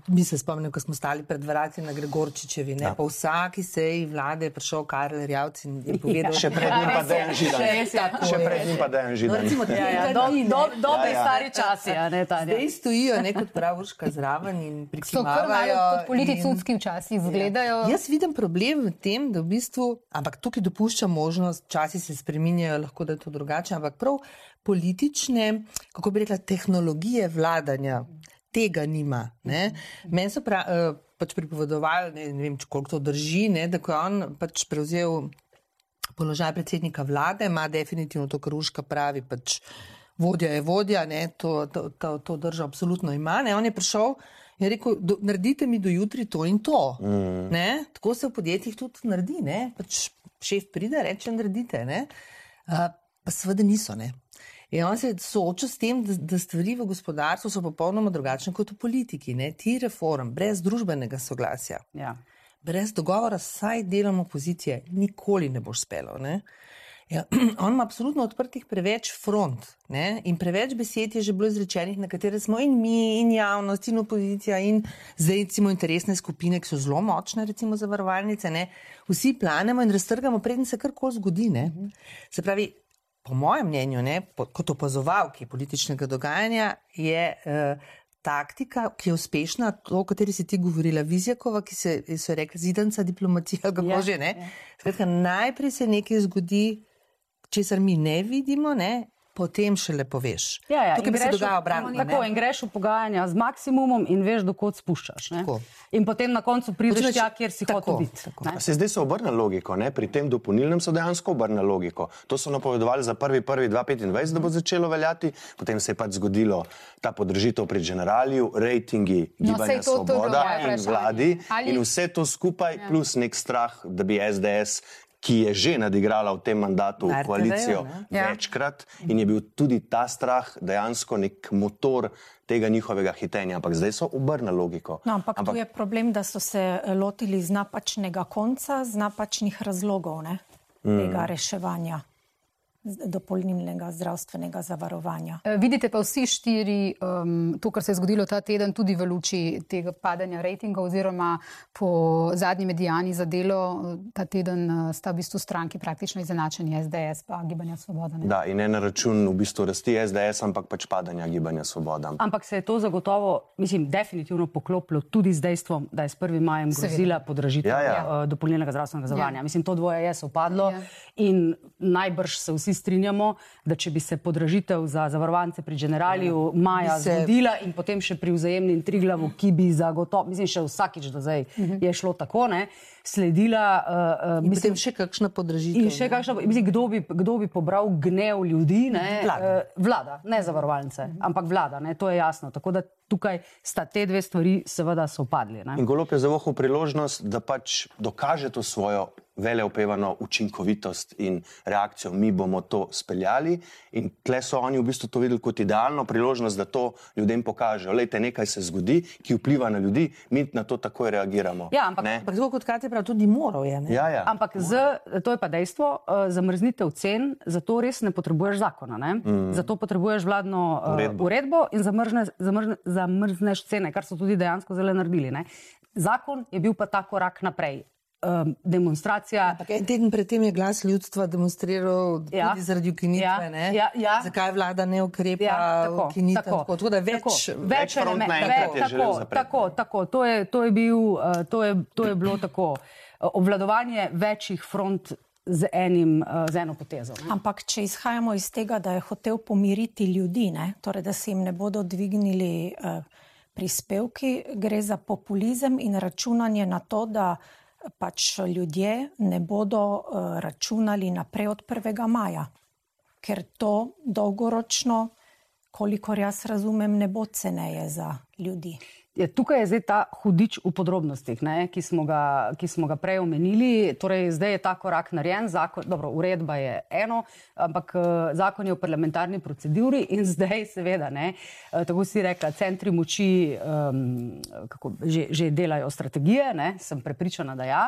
mi se spomnimo, ko smo stali pred vrati na Gregorčičevi, ne? Ja. po vsaki seji vlade je prišel Karel Rjavc in je povedal, ja. še pred njim pa Dejan Židan. Še pred njim pa Dejan Židan. No, ja, ja, dobi do, do ja, ja. stari časi, ja, ne ta. Zdaj stojijo nekot pravuška zraven in prikimavajo. Kot politicunski včasih izgledajo. Ja. Jaz vidim problem v tem, da v bistvu, ampak tukaj dopuščam možnost, časi se spreminjajo, lahko da je to drugače, ampak prav politične, kako bi rekla, tehnologije vladanja tega nima. Meni so pra, uh, pač pripovedovali, ne, ne vem, koliko to drži, ne, da ko je on pač prevzel položaj predsednika vlade, ima definitivno to, kar Ruška pravi, pač vodja je vodja, ne, to, to, to, to drža absolutno ima. Ne. On je prišel. Je rekel, do, naredite mi do jutri to in to. Mm. Tako se v podjetjih tudi naredi. Pač šef pride, reče, naredite. Uh, pa seveda niso. Ne? In on se sooča s tem, da, da stvari v gospodarstvu so popolnoma drugačne kot v politiki. Ne? Ti reform, brez družbenega soglasja, Ja. brez dogovora, saj delamo opozicije, nikoli ne boš spelo. Ne? Ja, *clears throat* on ima absolutno odprtih preveč front ne? in preveč besed je že bilo izrečenih, na katere smo in mi, in javnost, in opozicija, in zdaj recimo interesne skupine, ki so zelo močne, recimo zavarovalnice. Ne? Vsi planemo in raztrgamo, preden se karkoli zgodi. Ne? Se pravi, po mojem mnenju, ne, kot opazovalki političnega dogajanja, je uh, taktika, ki je uspešna, to, o kateri si ti govorila, Vizjakova, ki se so rekli zidanca diplomacija, kako Ja, že ne. ja. Skratka, najprej se nekaj zgodi, česar mi ne vidimo, ne, potem šele poveš. Ja, ja, Tukaj in bi se dogajalo obratno. Tako, ne. in greš v pogajanja z maksimumom in veš, dokot spuščaš. In potem na koncu prideš reči, tja, kjer si tako, hotel biti. tako. ne. Se zdaj so obrnili logiko, ne? pri tem dopolnilnem so dejansko obrnili logiko. To so napovedovali za 1.1.2025, da bo začelo veljati, potem se je pač zgodilo ta podržitev pri generaliju, rejtingi No, Gibanja to- to Svoboda moje in vprašanje. vladi Ali- in vse to skupaj, ja. plus nek strah, da bi SDS. Ki je že nadigrala v tem mandatu RTV-ju, koalicijo ne? Ja. večkrat, in je bil tudi ta strah dejansko nek motor tega njihovega hitenja. Ampak zdaj so obrnili logiko. No, ampak, ampak tu je problem, da so se eh, lotili z napačnega konca, z napačnih razlogov ne, mm. tega reševanja z- dopolnilnega zdravstvenega zavarovanja. Eh, Vidite pa vsi štiri um, to, kar se je zgodilo ta teden, tudi v luči tega padanja rejtingov, oziroma po zadnji medijani za delo ta teden eh, sta v bistvu stranki praktično izenačeni, SDS pa Gibanja Svoboda. Ne? Da, in ne na račun v bistvu rasti SDS, ampak pač padanja gibanja Svoboda. Ampak se je to zagotovo, mislim, definitivno poklopilo tudi z dejstvom, da je s 1. majem grozila podražitev Ja, ja. eh, dopolnilnega zdravstvenega zavarovanja. Ja. Mislim, to dvoje je sovpadlo Ja. in najbrž se vsi strinjamo, da če bi se podražitev za zavarovance pri generaliju maja Bi se- zgodila in potem še pri vzajemni in triglavu, ki bi zagotovo, mislim, še vsakič do zdaj je šlo tako, ne, sledila. Uh, uh, potem še kakšna podražitev. In še kakšno, mislim, kdo bi, kdo bi pobral gnev ljudi? Ne? Vlada. Eh, vlada, ne zavarovalnice, ampak vlada, ne? to je jasno. Tako da tukaj sta te dve stvari seveda sopadli. Ne? In Golop je zavohal priložnost, da pač dokaže to svojo veleopevano učinkovitost in reakcijo. Mi bomo to speljali in tle so oni v bistvu to videli kot idealno priložnost, da to ljudem pokažejo. Lejte, nekaj se zgodi, ki vpliva na ljudi, mi na to takoj reagiramo. Ja, ampak- Ne? Ampak tako kot Katja pravi, tudi moral je. Ne? Ja, ja. Ampak z, to je pa dejstvo, eh, zamrznitev cen, zato res ne potrebuješ zakona. Ne? Mm. Zato potrebuješ vladno uh, Uredbo. uredbo. uredbo in zamrzne, zamrzne, zamrzneš cene, kar so tudi dejansko zelo naredili. Ne? Zakon je bil pa ta korak naprej. Um, demonstracija. Ampak en teden predtem je glas ljudstva demonstriral Ja. tudi zaradi ukinitve. Ja, ne? ja, ja. Zakaj vlada ne ukrepa Ja, tako, ukinitev? tako, Tako, tako da več, tako, več več elementov. Tako, zapreti. tako, tako. To je, to je, bil, uh, to je, to je bilo tako. Obvladovanje večjih front z, enim, uh, z eno potezo. Ne? Ampak, če izhajamo iz tega, da je hotel pomiriti ljudi, ne? torej da se jim ne bodo dvignili eh, prispevki, gre za populizem in računanje na to, da pač ljudje ne bodo eh, računali naprej od 1. maja, ker to dolgoročno, kolikor jaz razumem, ne bo ceneje za ljudi. Je, tukaj je zdaj ta hudič v podrobnostih, ne, ki, smo ga, ki smo ga prej omenili. Torej, zdaj je ta korak narejen, zakon, dobro, uredba je eno, ampak zakon je v parlamentarni proceduri in *laughs* zdaj, seveda, ne, tako si rekla, centri moči um, kako, že, že delajo strategije, ne, sem prepričana, da ja.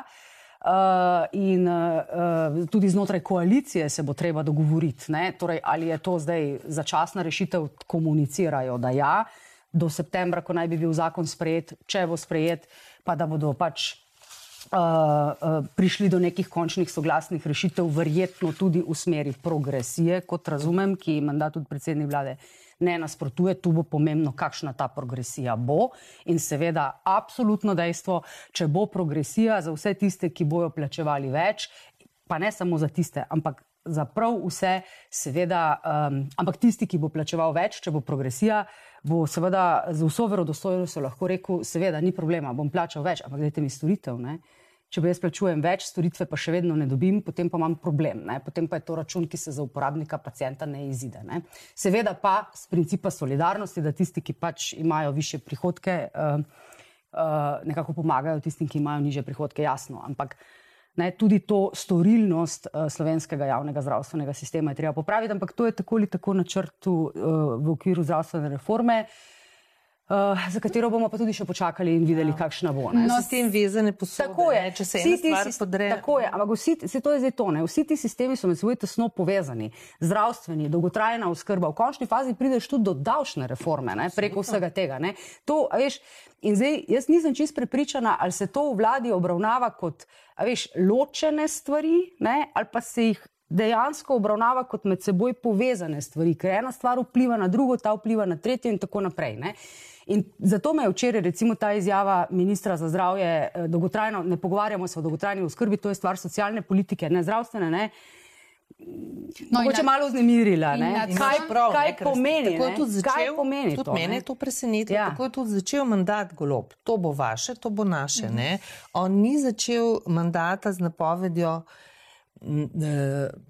Uh, in uh, tudi znotraj koalicije se bo treba dogovoriti, ne? torej, ali je to zdaj začasna rešitev, komunicirajo, da ja, do septembra, ko naj bi bil zakon sprejet, če bo sprejet, pa da bodo pač uh, uh, prišli do nekih končnih soglasnih rešitev, verjetno tudi v smeri progresije, kot razumem, ki mandat tudi predsednik vlade ne nasprotuje, tu bo pomembno, kakšna ta progresija bo. In seveda, absolutno dejstvo, če bo progresija za vse tiste, ki bojo plačevali več, pa ne samo za tiste, ampak za prav vse, seveda, um, ampak tisti, ki bo plačeval več, če bo progresija, bo seveda z vso verodostojnostjo lahko rekel, seveda, ni problema, bom plačal več, ampak dajte mi storitev. Ne? Če pa jaz plačujem več, storitve pa še vedno ne dobim, potem pa imam problem. Ne? Potem pa je to račun, ki se za uporabnika, pacijenta ne izide. Ne? Seveda pa z principa solidarnosti, da tisti, ki pač imajo više prihodke, uh, uh, nekako pomagajo tistim, ki imajo niže prihodke, jasno. Ampak Ne, tudi to storilnost uh, slovenskega javnega zdravstvenega sistema je treba popraviti, ampak to je tako ali tako načrtu uh, v okviru zdravstvene reforme. Uh, za katero bomo pa tudi še počakali in videli, ja. kakšna bo. Ne? No, s tem vezane posode. Tako je, ne, če se ena stvar podre. Tako je, ampak vsi, se to je zdaj to, ne? Vsi ti sistemi so med seboj tesno povezani. Zdravstveni, dolgotrajna oskrba, v končni fazi prideš tudi do davčne reforme, ne? preko vsega tega. Ne? To, veš, in zdaj jaz nisem čist prepričana, ali se to v vladi obravnava kot, veš, ločene stvari, ne? ali pa se jih dejansko obravnava kot med seboj povezane stvari, ker ena stvar vpliva na drugo, ta vpliva na tretjo in tako naprej. Ne? In zato me je včeraj, recimo, ta izjava ministra za zdravje, eh, dolgotrajno, ne pogovarjamo se o dolgotrajni oskrbi, to je stvar socialne politike, ne zdravstvene. Ne. No, Mogoče malo vznemirila. Kaj, prav, kaj, ne, pomeni, tako tudi začel, kaj pomeni? Tudi to, mene je to presenetilo. Ja. Tako je tudi začel mandat golob. To bo vaše, to bo naše. Mhm. On ni začel mandata z napovedjo. Eh,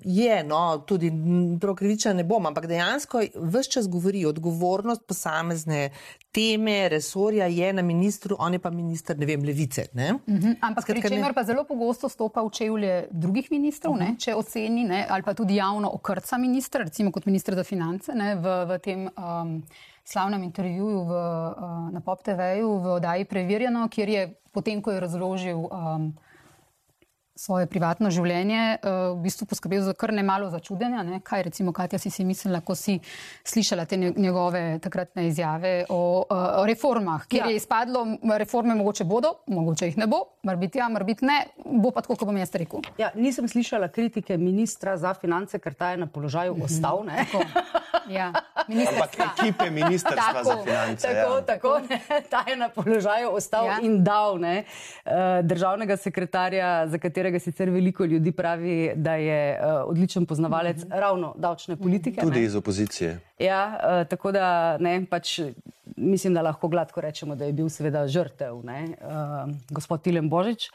je, no, tudi prokriviča ne bom, ampak dejansko vse čas govori odgovornost posamezne teme, resorja je na ministru, on je pa minister, ne vem, levice. Ne? Uh mhm, -huh. Ampak pri čemer pa zelo pogosto stopa v čevlje drugih ministrov, uh -huh. ne, mhm. če oceni ne, ali pa tudi javno okrca ministra, recimo kot ministr za finance ne, v, v tem. Um, Slavnem intervjuju v, uh, na Pop TV-ju v oddaji Preverjeno, kjer je potem, ko je razložil um, svoje privatno življenje, uh, v bistvu poskrbel za kar ne malo začudenja. Ne? Kaj recimo, Katja, si si mislila, ko si slišala te njegove takratne izjave o, uh, o reformah, kjer ja. je izpadlo, reforme mogoče bodo, mogoče jih ne bo, mar biti ja, mar biti ne, bo pa tako, kot bom jaz rekel. Ja, nisem slišala kritike ministra za finance, ker ta je na položaju mm -hmm. ostal. Ja, *laughs* Ampak ekipe ministrstva tako, za finance. Tako, ja. tako ne, ta je na položaju ostal ja. in dal ne, uh, državnega sekretarja, za katerega katerega sicer veliko ljudi pravi, da je uh, odličen poznavalec mm -hmm. ravno davčne politike. Tudi ne? iz opozicije. Ja, uh, tako da ne, pač, mislim, da lahko gladko rečemo, da je bil seveda žrtev, uh, gospod Tilem Božič.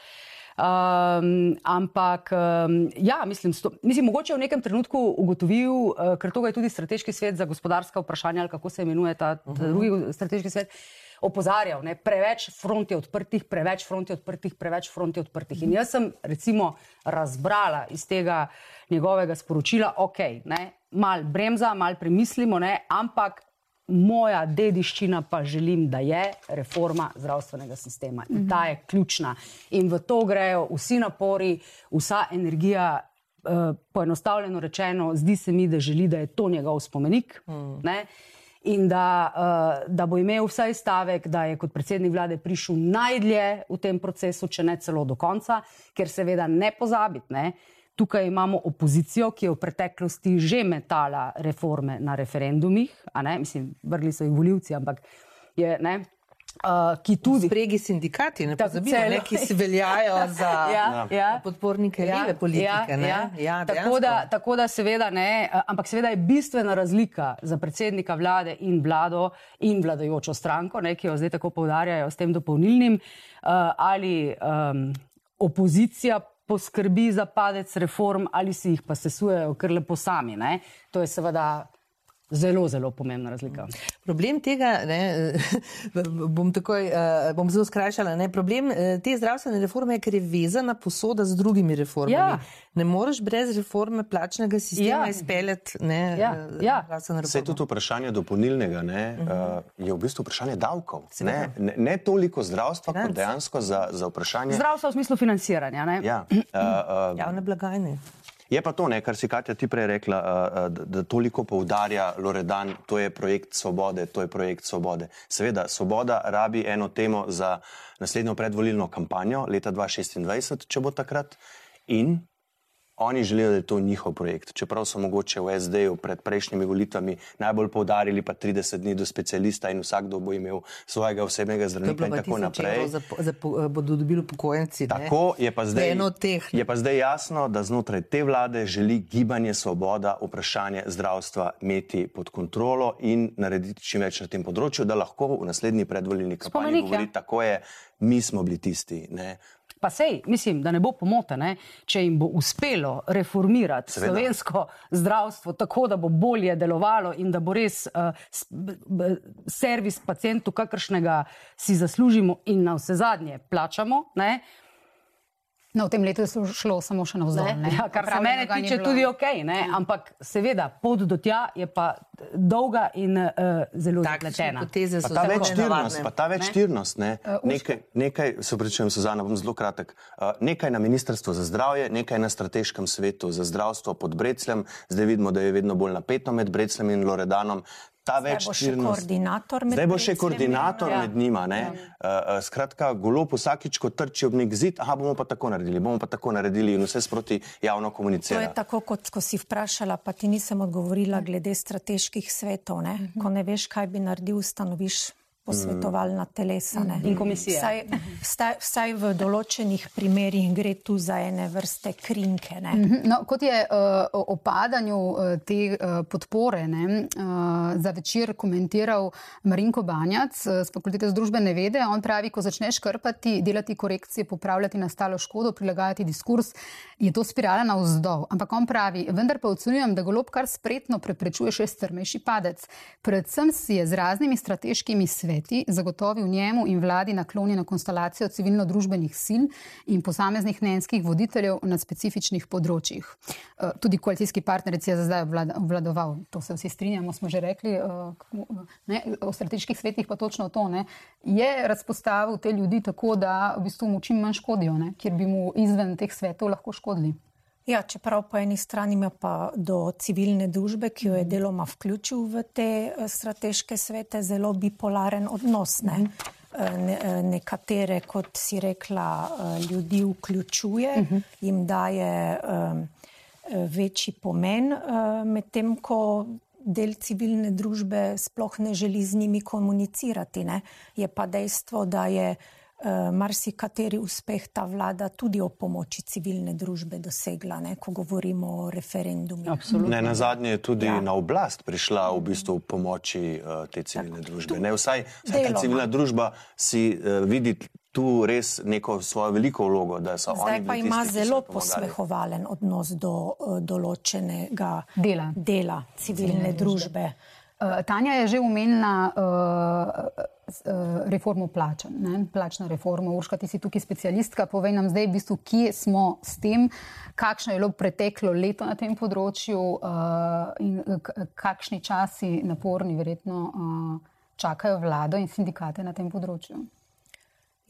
Um, ampak, um, ja, mislim, sto, mislim, mogoče v nekem trenutku ugotovil, uh, ker to je tudi strateški svet za gospodarska vprašanja, ali kako se imenuje ta, ta uh -huh. drugi strateški svet. Uh, opozarjal, ne, preveč front je odprtih, preveč front je odprtih, preveč front je odprtih. In jaz sem recimo razbrala iz tega njegovega sporočila, ok, ne, mal bremza, mal premislimo, ne, ampak moja dediščina pa želim, da je reforma zdravstvenega sistema. In ta je ključna. In v to grejo vsi napori, vsa energija. Uh, poenostavljeno rečeno, zdi se mi, da želi, da je to njegov spomenik. Mm in da, uh, da bo imel vsaj stavek, da je kot predsednik vlade prišel najdlje v tem procesu, če ne celo do konca, ker seveda ne pozabiti. Ne, Tukaj imamo opozicijo, ki je v preteklosti že metala reforme na referendumih, mislim, vrli so jih voljivci, ampak je, ne, Uh, ki tudi spregi sindikati, ne pozabimo, ne, ki se veljajo *laughs* za ja, ja, podpornike ja, leve politike. Ja, ja, ja, tako, da, tako da seveda ne, ampak seveda je bistvena razlika za predsednika vlade in vlado in vladajočo stranko, ne, ki jo zdaj tako povdarjajo s tem dopolnilnim, uh, ali um, opozicija poskrbi za padec reform ali si jih pa sesujejo kar lepo sami. Ne. To je seveda Zelo, zelo pomembna razlika. Problem tega, ne, *laughs* bom, takoj, uh, bom zelo skrajšala, ne, problem uh, te zdravstvene reforme je, ker je vezana posoda z drugimi reformami. Ja. Ne moreš brez reforme plačnega sistema ja. izpeljati. Ne, ja. Ja. Vse je tudi vprašanje dopolnilnega, ne, uh -huh. uh, je v bistvu vprašanje davkov. Ne, ne, ne toliko zdravstva, Financ. kot dejansko za, za vprašanje. Zdravstva v smislu financiranja. Ja. Uh, uh, Javne blagajne. Je pa to, ne, kar si Katja ti prej rekla, da, da toliko poudarja Loredan, to je projekt svobode, to je projekt svobode. Seveda, svoboda rabi eno temo za naslednjo predvolilno kampanjo leta 2026, če bo takrat. In Oni želijo, da je to njihov projekt. Čeprav so mogoče v SD-ju pred prejšnjimi volitvami najbolj poudarili pa 30 dni do specialista in vsakdo bo imel svojega osebnega zdravnika in tako naprej. Za, za, bodo dobili upokojenci. Tako je pa, zdaj, je pa zdaj jasno, da znotraj te vlade želi gibanje svoboda vprašanje zdravstva imeti pod kontrolo in narediti čim več na tem področju, da lahko v naslednji predvoljni kampanji govori, tako je, mi smo bili tisti. Ne? Pa sej, mislim, da ne bo pomote, ne? če jim bo uspelo reformirati Seveda. slovensko zdravstvo tako, da bo bolje delovalo in da bo res uh, servis pacijentu, kakršnega si zaslužimo in na vse zadnje plačamo. Ne? No, v tem letu je šlo samo še navzdol. Ja, kar se mene tiče, tudi ok, ne? ampak seveda pot do tja je pa dolga in uh, zelo zapletena. Ta večtirnost, pa ta večtirnost, ne? ne? Uh, nekaj, nekaj, se pričujem, Suzana, bom zelo kratek. Uh, nekaj na Ministrstvu za zdravje, nekaj na Strateškem svetu za zdravstvo pod Brecljem, zdaj vidimo, da je vedno bolj napeto med Brecljem in Loredanom ta več širnost. Zdaj bo še koordinator ja. med njima. Ja. Uh, skratka, golo vsakič, ko trči ob nek zid, aha, bomo pa tako naredili, bomo pa tako naredili in vse sproti javno komunicirati. To je tako, kot ko si vprašala, pa ti nisem odgovorila glede strateških svetov. Ne? Ko ne veš, kaj bi naredil, ustanoviš posvetovalna telesa. Ne? In komisije. Vsaj, vsaj, vsaj v določenih primerjih gre tu za ene vrste krinke. Mhm. No, kot je uh, o padanju uh, te uh, podpore ne, uh, za večer komentiral Marinko Banjac z uh, Fakultete za družbene vede, on pravi, ko začneš krpati, delati korekcije, popravljati nastalo škodo, prilagajati diskurs, je to spirala na vzdolj. Ampak on pravi, vendar pa ocenjujem, da golob kar spretno preprečuje še strmejši padec. Predvsem si je z raznimi strateškimi sveti sveti zagotovil njemu in vladi naklonjeno konstelacijo civilno-družbenih sil in posameznih mnenjskih voditeljev na specifičnih področjih. Eh, tudi koalicijski partnerici je za zdaj obvladoval, to se vsi strinjamo, smo že rekli, eh, ne, o strateških svetih pa točno to. Ne, je razpostavil te ljudi tako, da v bistvu mu čim manj škodijo, ne, kjer bi mu izven teh svetov lahko škodili. Ja, čeprav po eni strani ima pa do civilne družbe, ki jo je deloma vključil v te eh, strateške svete, zelo bipolaren odnos. Ne? Eh, ne, eh, nekatere, kot si rekla, ljudi vključuje, jim daje um, večji pomen, medtem ko del civilne družbe sploh ne želi z njimi komunicirati. Ne? Je pa dejstvo, da je marsikateri uspeh ta vlada tudi o pomoči civilne družbe dosegla, ne, ko govorimo o referendumu. Ne, na zadnje je tudi ja. na oblast prišla v bistvu pomoči uh, te civilne tak, družbe. Ne, vsaj vsaj ta civilna družba si uh, vidi. Tu res neko svojo veliko vlogo, da so Zdaj oni. Zdaj pa ima tisti, zelo posmehovalen odnos do uh, določenega dela, dela civilne družbe. družbe. Uh, Tanja je že umenila uh, uh, reformo plač, plačna reforma. Urška, ti si tukaj specialistka. Povej nam zdaj, v bistvu, kje smo s tem, kakšno je bilo preteklo leto na tem področju uh, in kakšni časi naporni verjetno uh, čakajo vlado in sindikate na tem področju.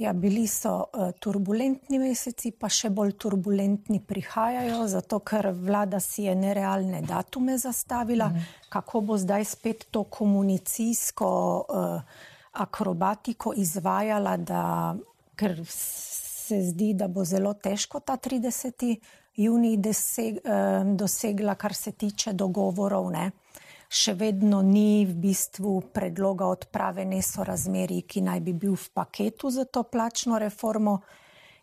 Ja, bili so uh, turbulentni meseci, pa še bolj turbulentni prihajajo, zato ker vlada si je nerealne datume zastavila, mm. kako bo zdaj spet to komunicijsko uh, akrobatiko izvajala, da, ker se zdi, da bo zelo težko ta 30. juni doseg, uh, dosegla, kar se tiče dogovorov. Ne? še vedno ni v bistvu predloga odprave nesorazmeri, ki naj bi bil v paketu za to plačno reformo.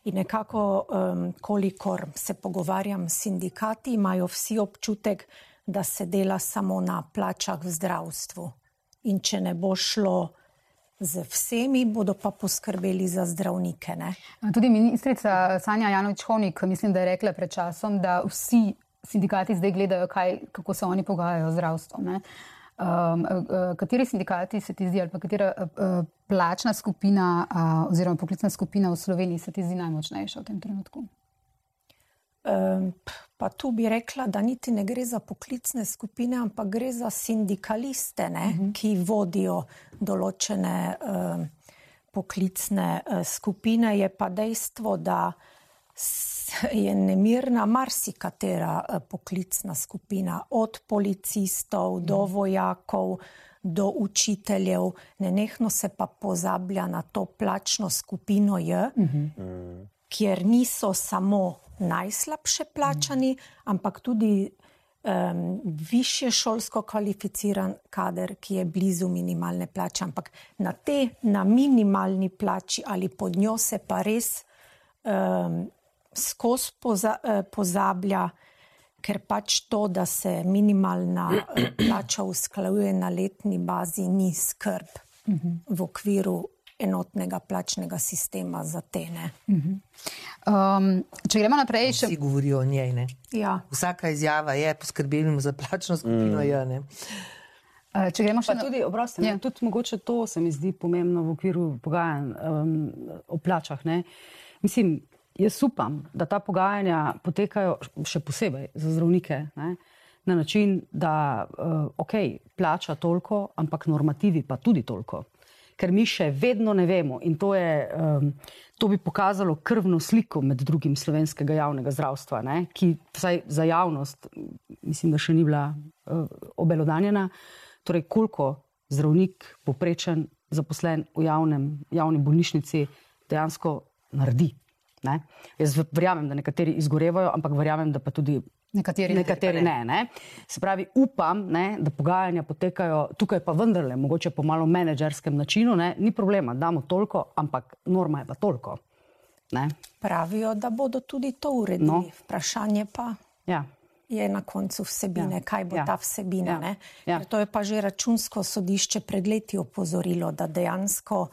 In nekako, um, kolikor se pogovarjam s sindikati, imajo vsi občutek, da se dela samo na plačah v zdravstvu. In če ne bo šlo z vsemi, bodo pa poskrbeli za zdravnike. Ne? Tudi ministrica Sanja Janovič-Honik, mislim, da je rekla pred časom, da vsi sindikati zdaj gledajo, kaj, kako se oni pogajajo z zdravstvom. Um, kateri sindikati se ti zdi, ali pa katera uh, plačna skupina uh, oziroma poklicna skupina v Sloveniji se ti zdi najmočnejša v tem trenutku? Pa tu bi rekla, da niti ne gre za poklicne skupine, ampak gre za sindikaliste, ne, uh mhm. -huh. ki vodijo določene um, poklicne uh, skupine. Je pa dejstvo, da je nemirna marsikatera eh, poklicna skupina, od policistov do mm. vojakov, do učiteljev, nenehno se pa pozablja na to plačno skupino J, mm -hmm. kjer niso samo najslabše plačani, ampak tudi um, više šolsko kvalificiran kader, ki je blizu minimalne plače. Ampak na te, na minimalni plači ali pod njo se pa res um, skozi poza, eh, pozablja, ker pač to, da se minimalna eh, plača usklajuje na letni bazi, ni skrb v okviru enotnega plačnega sistema za te. Um, če gremo naprej, še. Vsi govorijo o njej. Ja. Vsaka izjava je poskrbela za plačno skupino. Mm. Je, uh, Če gremo še naprej, tudi obrostem, ja. tudi mogoče to se mi zdi pomembno v okviru pogajanj um, o plačah. Ne? Mislim, jaz upam, da ta pogajanja potekajo še posebej za zdravnike. Ne? Na način, da uh, ok, plača toliko, ampak normativi pa tudi toliko. Ker mi še vedno ne vemo, in to, je, um, to bi pokazalo krvno sliko med drugim slovenskega javnega zdravstva, ne? ki vsaj za javnost, mislim, da še ni bila uh, obelodanjena. Torej, koliko zdravnik, poprečen, zaposlen v javnem, javni bolnišnici, dejansko naredi. Ne? Jaz verjamem, da nekateri izgorevajo, ampak verjamem, da pa tudi. Nekateri, nekateri ne. ne. Se pravi, upam, ne, da pogajanja potekajo tukaj, pa vendarle, mogoče po malo menedžerskem načinu. Ne. Ni problema, damo toliko, ampak norma je pa toliko. Ne. Pravijo, da bodo tudi to uredili. No. Vprašanje pa ja. je na koncu vsebine, ja. kaj bo ja. ta vsebina. Ja. Ja. To je pa že računsko sodišče pred leti opozorilo, da dejansko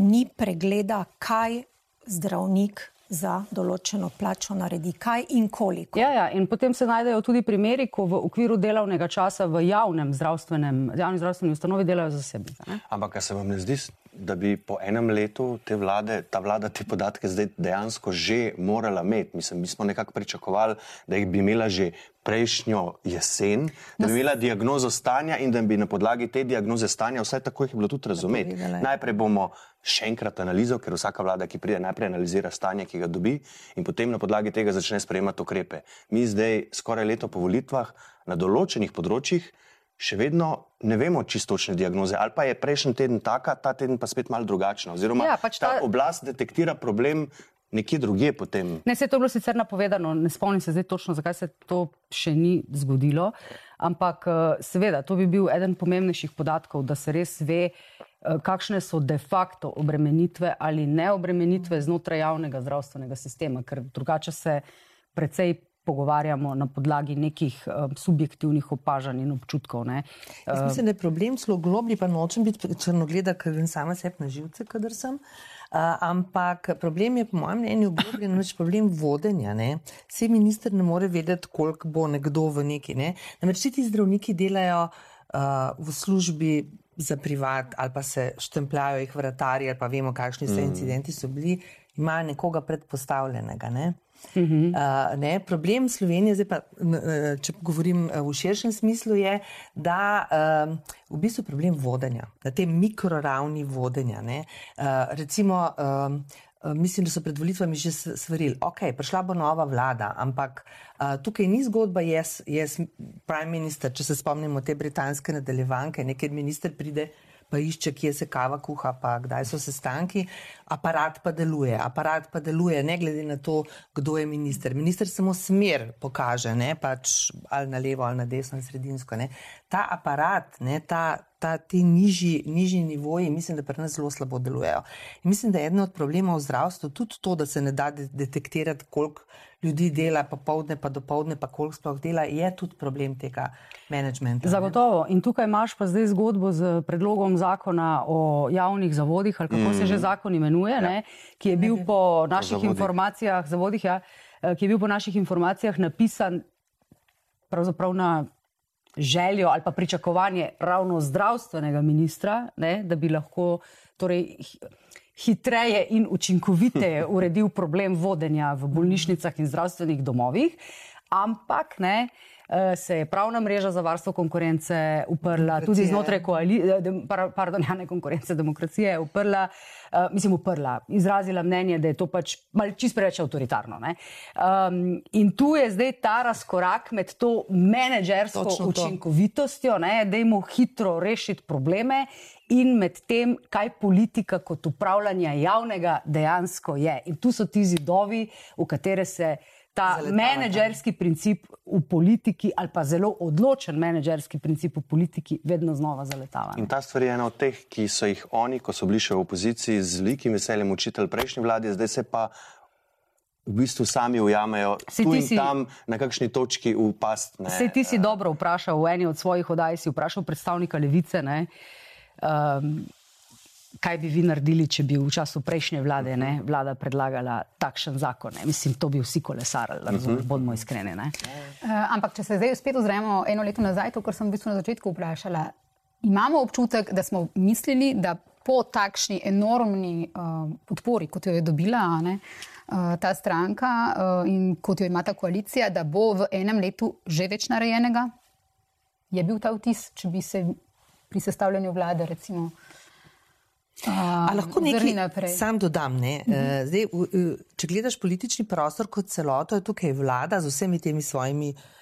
ni pregleda, kaj zdravnik za določeno plačo naredi, kaj in koliko. Ja, ja, in potem se najdejo tudi primeri, ko v okviru delovnega časa v javnem zdravstvenem, javnem zdravstvenem ustanovi delajo zasebniki. Ampak, kaj se vam ne zdi, da bi po enem letu te vlade, ta vlada te podatke zdaj dejansko že morala imeti? Mislim, mi smo nekako pričakovali, da jih bi imela že prejšnjo jesen, da bi imela diagnozo stanja in da bi na podlagi te diagnoze stanja vsaj tako jih bilo tudi razumeti. Najprej bomo še enkrat analizo, ker vsaka vlada, ki pride, najprej analizira stanje, ki ga dobi in potem na podlagi tega začne sprejemati ukrepe. Mi zdaj, skoraj leto po volitvah, na določenih področjih še vedno ne vemo čistočne diagnoze. Ali pa je prejšnji teden taka, ta teden pa spet malo drugačna. Oziroma, ja, pač ta... ta oblast detektira problem nekje drugje potem. Ne, se je to bilo sicer napovedano, ne spomnim se zdaj točno, zakaj se to še ni zgodilo, ampak eh, seveda, to bi bil eden pomembnejših podatkov, da se res ve, eh, kakšne so de facto obremenitve ali neobremenitve znotraj javnega zdravstvenega sistema, ker drugače se precej pogovarjamo na podlagi nekih um, subjektivnih opažanj in občutkov. Ne. Jaz mislim, da je problem zelo globlji, pa nočem biti črnogleda, ker vem sama sebi na živce, kadar sem. Uh, ampak problem je, po mojem mnenju, globljen, namreč problem vodenja. Ne? Vse minister ne more vedeti, koliko bo nekdo v neki. Ne? Namreč ti zdravniki delajo uh, v službi za privat ali pa se štempljajo jih vratarji ali pa vemo, kakšni so mm. incidenti so bili, imajo nekoga predpostavljenega. Ne? Uh, ne, problem Slovenije, zdaj pa, če govorim v širšem smislu, je, da uh, v bistvu problem vodenja, na tem mikroravni vodenja. Uh, recimo, uh, Mislim, da so pred volitvami že svarili, da okay, je prišla bo nova vlada, ampak uh, tukaj ni zgodba, jaz, jaz, prime minister, če se spomnimo te britanske nadaljevanke, nekaj minister pride pa išče, kje se kava kuha, pa kdaj so sestanki, aparat pa deluje. Aparat pa deluje, ne glede na to, kdo je minister. Minister samo smer pokaže, ne pač ali na levo, ali na desno, ali sredinsko. Ne. Ta aparat, ne, ta, ta, ti nižji, nižji nivoji, mislim, da pri nas zelo slabo delujejo. In mislim, da je eden od problemov v zdravstvu tudi to, da se ne da detektirati, koliko ljudi dela, popovdne pa dopovdne, pa koliko sploh dela, je tudi problem tega menedžmenta. Zagotovo. In tukaj imaš pa zdaj zgodbo z predlogom zakona o javnih zavodih, ali kako mm. se že zakon imenuje, ja. ne, ki je bil po naših zavodih. informacijah, zavodih, ja, eh, ki je bil po naših informacijah napisan pravzaprav na željo ali pa pričakovanje ravno zdravstvenega ministra, ne, da bi lahko torej, hitreje in učinkoviteje *laughs* uredil problem vodenja v bolnišnicah in zdravstvenih domovih. Ampak ne, se je pravna mreža za varstvo konkurence uprla, Demokracije. tudi znotraj koalicije, eh, pardon, ja, *laughs* ne konkurence, demokracije, uprla, uh, mislim, uprla, izrazila mnenje, da je to pač čist preveč avtoritarno. Um, in tu je zdaj ta razkorak med to menedžersko Točno učinkovitostjo, da jim hitro rešiti probleme in med tem, kaj politika kot upravljanje javnega dejansko je. In tu so ti zidovi, v katere se ta menedžerski princip v politiki ali pa zelo odločen menedžerski princip v politiki vedno znova zaletava. In ta stvar je ena od teh, ki so jih oni, ko so bili še v opoziciji, z velikim veseljem učitelj prejšnji vladi, zdaj se pa. V bistvu sami ujamejo tu in si, tam, na kakšni točki upast. Vse ti si dobro vprašal v eni od svojih oddaj, si vprašal predstavnika levice. Uh, um, kaj bi vi naredili, če bi v času prejšnje vlade ne, vlada predlagala takšen zakon. Ne? Mislim, to bi vsi kolesarili, razumem, -huh. bodimo iskreni. Uh, ampak, če se zdaj spet ozremo eno leto nazaj, to, kar sem v bistvu na začetku vprašala, imamo občutek, da smo mislili, da po takšni enormni uh, podpori, kot jo je dobila ne, uh, ta stranka uh, in kot jo ima ta koalicija, da bo v enem letu že več narejenega? Je bil ta vtis, če bi se pri sestavljanju vlade, recimo. Uh, lahko nekaj sam dodam. Ne? Uh -huh. Zdaj, če gledaš politični prostor kot celoto, je tukaj vlada z vsemi temi svojimi Uh,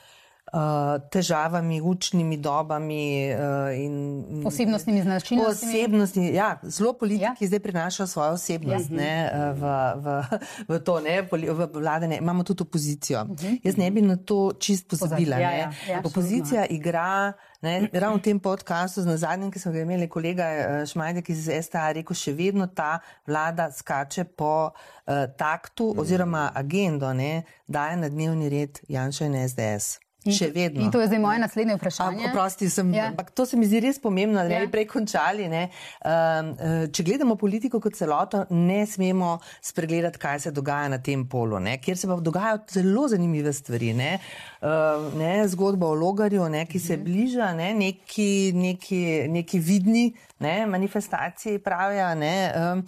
težavami, učnimi dobami uh, in osebnostnimi značilnostmi. Osebnostni, ja, zelo politiki ja. zdaj prinašajo svojo osebnost ja. ne, uh, v, v, v to, ne, v vlade. Ne. Imamo tudi opozicijo. Uh mhm. -huh. Jaz ne bi na to čist pozabila. Ja, ja, ja, Opozicija absolutno. igra. Ne, ravno v tem podkastu, na zadnjem, ki smo ga imeli, kolega Šmajdek iz STA rekel, še vedno ta vlada skače po uh, taktu oziroma agendo, ne, daje na dnevni red Janša in SDS. Še vedno. In to je zdaj moje naslednje vprašanje. Oprosti, sem, ja. ampak to se mi zdi res pomembno, da ne bi ja. prej končali. Um, če gledamo politiko kot celoto, ne smemo spregledati, kaj se dogaja na tem polu, ne? kjer se pa dogajajo zelo zanimive stvari. Ne? Uh, ne? Zgodba o logarju, ne? ki se mhm. bliža, ne? neki, neki, neki vidni ne, manifestacije pravijo, ne, um,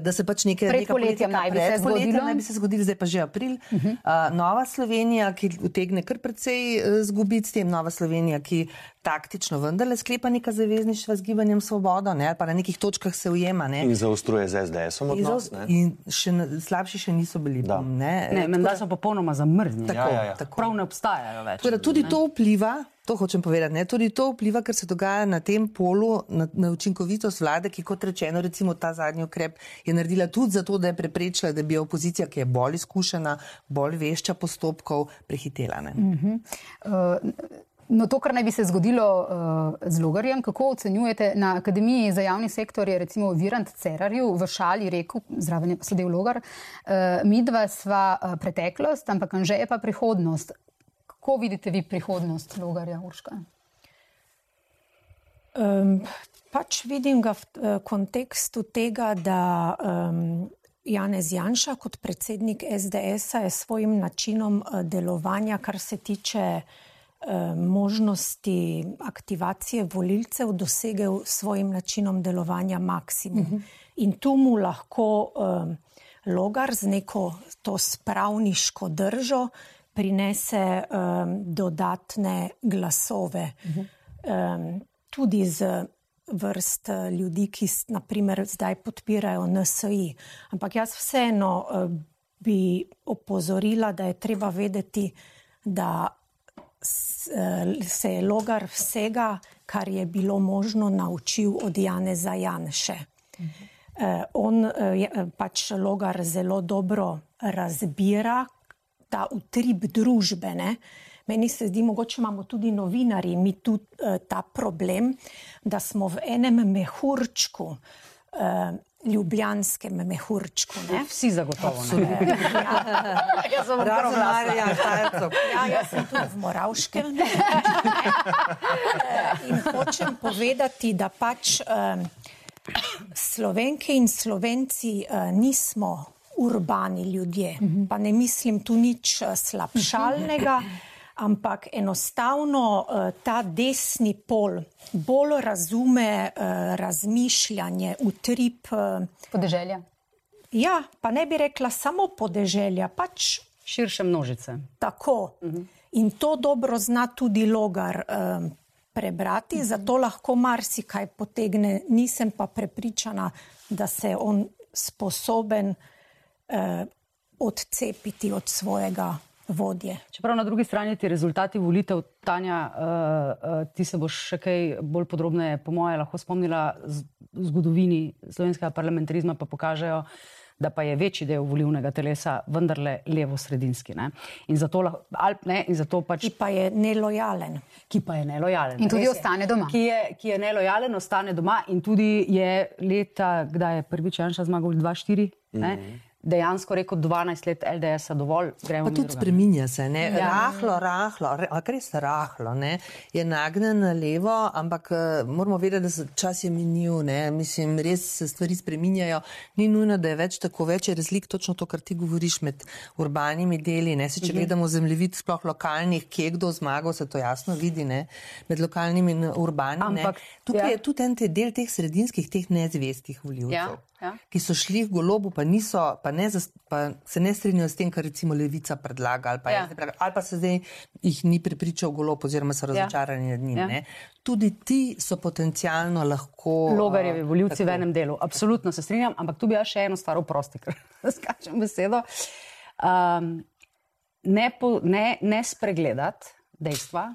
da se pač nekaj pred poletjem naj bi se zgodilo. Naj bi se zgodilo, zdaj pa že april. Uh -huh. uh, Nova Slovenija, ki utegne kar precej uh, zgubiti s tem, Nova Slovenija, ki taktično vendarle sklepa neka zavezništva z gibanjem svobodo, ne, pa na nekih točkah se ujema. Ne. In zaostruje z SDS-om odnos. In še slabši še niso bili. Bom, ne, ne, menda so popolnoma zamrznjeni. Tako, ja, ja, ja. tako. Prav ne obstajajo več. Tudi, tudi to vpliva To hočem povedati. Ne? Tudi to vpliva, ker se dogaja na tem polu, na, na učinkovitost vlade, ki, kot rečeno, recimo ta zadnji ukrep je naredila tudi zato, da je preprečila, da bi opozicija, ki je bolj izkušena, bolj vešča postopkov, prehitela. Uh -huh. uh, no, to, kar naj bi se zgodilo uh, z Logarjem, kako ocenjujete na Akademiji za javni sektor, je recimo Virant Cerarju v šali rekel, zraven je sedel Logar, uh, midva sva uh, preteklost, ampak Anže je pa prihodnost. Kako vidite vi prihodnost Logarja Urška? Um, pač vidim ga v uh, kontekstu tega, da um, Janez Janša kot predsednik SDS-a je svojim načinom uh, delovanja, kar se tiče možnosti aktivacije volilcev, dosegel svojim načinom delovanja maksimum. Uh mhm. -huh. In tu mu lahko um, Logar z neko to spravniško držo prinese um, dodatne glasove, uh -huh. um, tudi z vrst uh, ljudi, ki naprimer zdaj podpirajo NSI. Ampak jaz vseeno uh, bi opozorila, da je treba vedeti, da se je logar vsega, kar je bilo možno, naučil od Janeza Janše. Uh, on uh, je pač logar zelo dobro razbira, ta utrip družbene. Meni se zdi, mogoče imamo tudi novinari, mi uh, ta problem, da smo v enem mehurčku. Uh, Ljubljanskem mehurčku. Ne? Vsi zagotovo. Ne? *laughs* Ja, jaz sem zelo mlada, ja, ja, jaz sem tudi v Moravškem. *laughs* in hočem povedati, da pač um, Slovenke in Slovenci uh, nismo urbani ljudje. -hmm. Pa ne mislim tu nič eh, slabšalnega, ampak enostavno uh, ta desni pol bolj razume uh, razmišljanje, utrip. Uh, podeželja. Ja, pa ne bi rekla samo podeželja, pač širše množice. Tako. -hmm. In to dobro zna tudi logar. Uh, Prebrati, mhm. zato lahko marsikaj potegne, nisem pa prepričana, da se on sposoben uh, eh, odcepiti od svojega vodje. Čeprav na drugi strani ti rezultati volitev, Tanja, uh, uh, ti se boš še kaj bolj podrobneje, po moje, lahko spomnila z zgodovini slovenskega parlamentarizma, pa pokažejo. Da pa je večji del volivnega telesa vendarle levo-sredinski. In zato, zato pač. Ki pa je nelojalen. Ki pa je nelojalen. In tudi ostane doma. Ki je, ki je nelojalen, ostane doma. In tudi je leta, kdaj je prvič Janša zmagal, 2-4. Mm -hmm dejansko rekel 12 let LDS-a dovolj, gremo Pa tudi spreminja se, ne? Ja. rahlo, rahlo, ampak res rahlo, ne? je nagnjen na levo, ampak eh, moramo vedeti, da se čas je minil, ne? mislim, res se stvari spreminjajo. Ni nujno, da je več tako, več je razlik, točno to, kar ti govoriš med urbanimi deli. Ne? Se, če gledamo zemljevid, sploh lokalnih, kje je kdo zmagal, se to jasno vidi, ne? med lokalnimi in urbanimi. Ampak, ne? Tukaj ja. je tudi en te del teh sredinskih, teh nezvestih voljivcev Ja, ja. ki so šli v golobu, pa, niso, pa, ne, pa se ne strinjajo s tem, kar recimo levica predlaga, ali pa, Ja. ja. predlaga, ali pa se zdaj jih ni prepričal golob, oziroma so razočarani nad njim. Ja. Ja. Tudi ti so potencialno lahko. Logarjevi voljivci v tako. enem delu. Absolutno se strinjam, ampak tu bi jaz še eno stvar oprosti, ker *laughs* skačem besedo. Um, ne, po, ne, ne spregledati dejstva,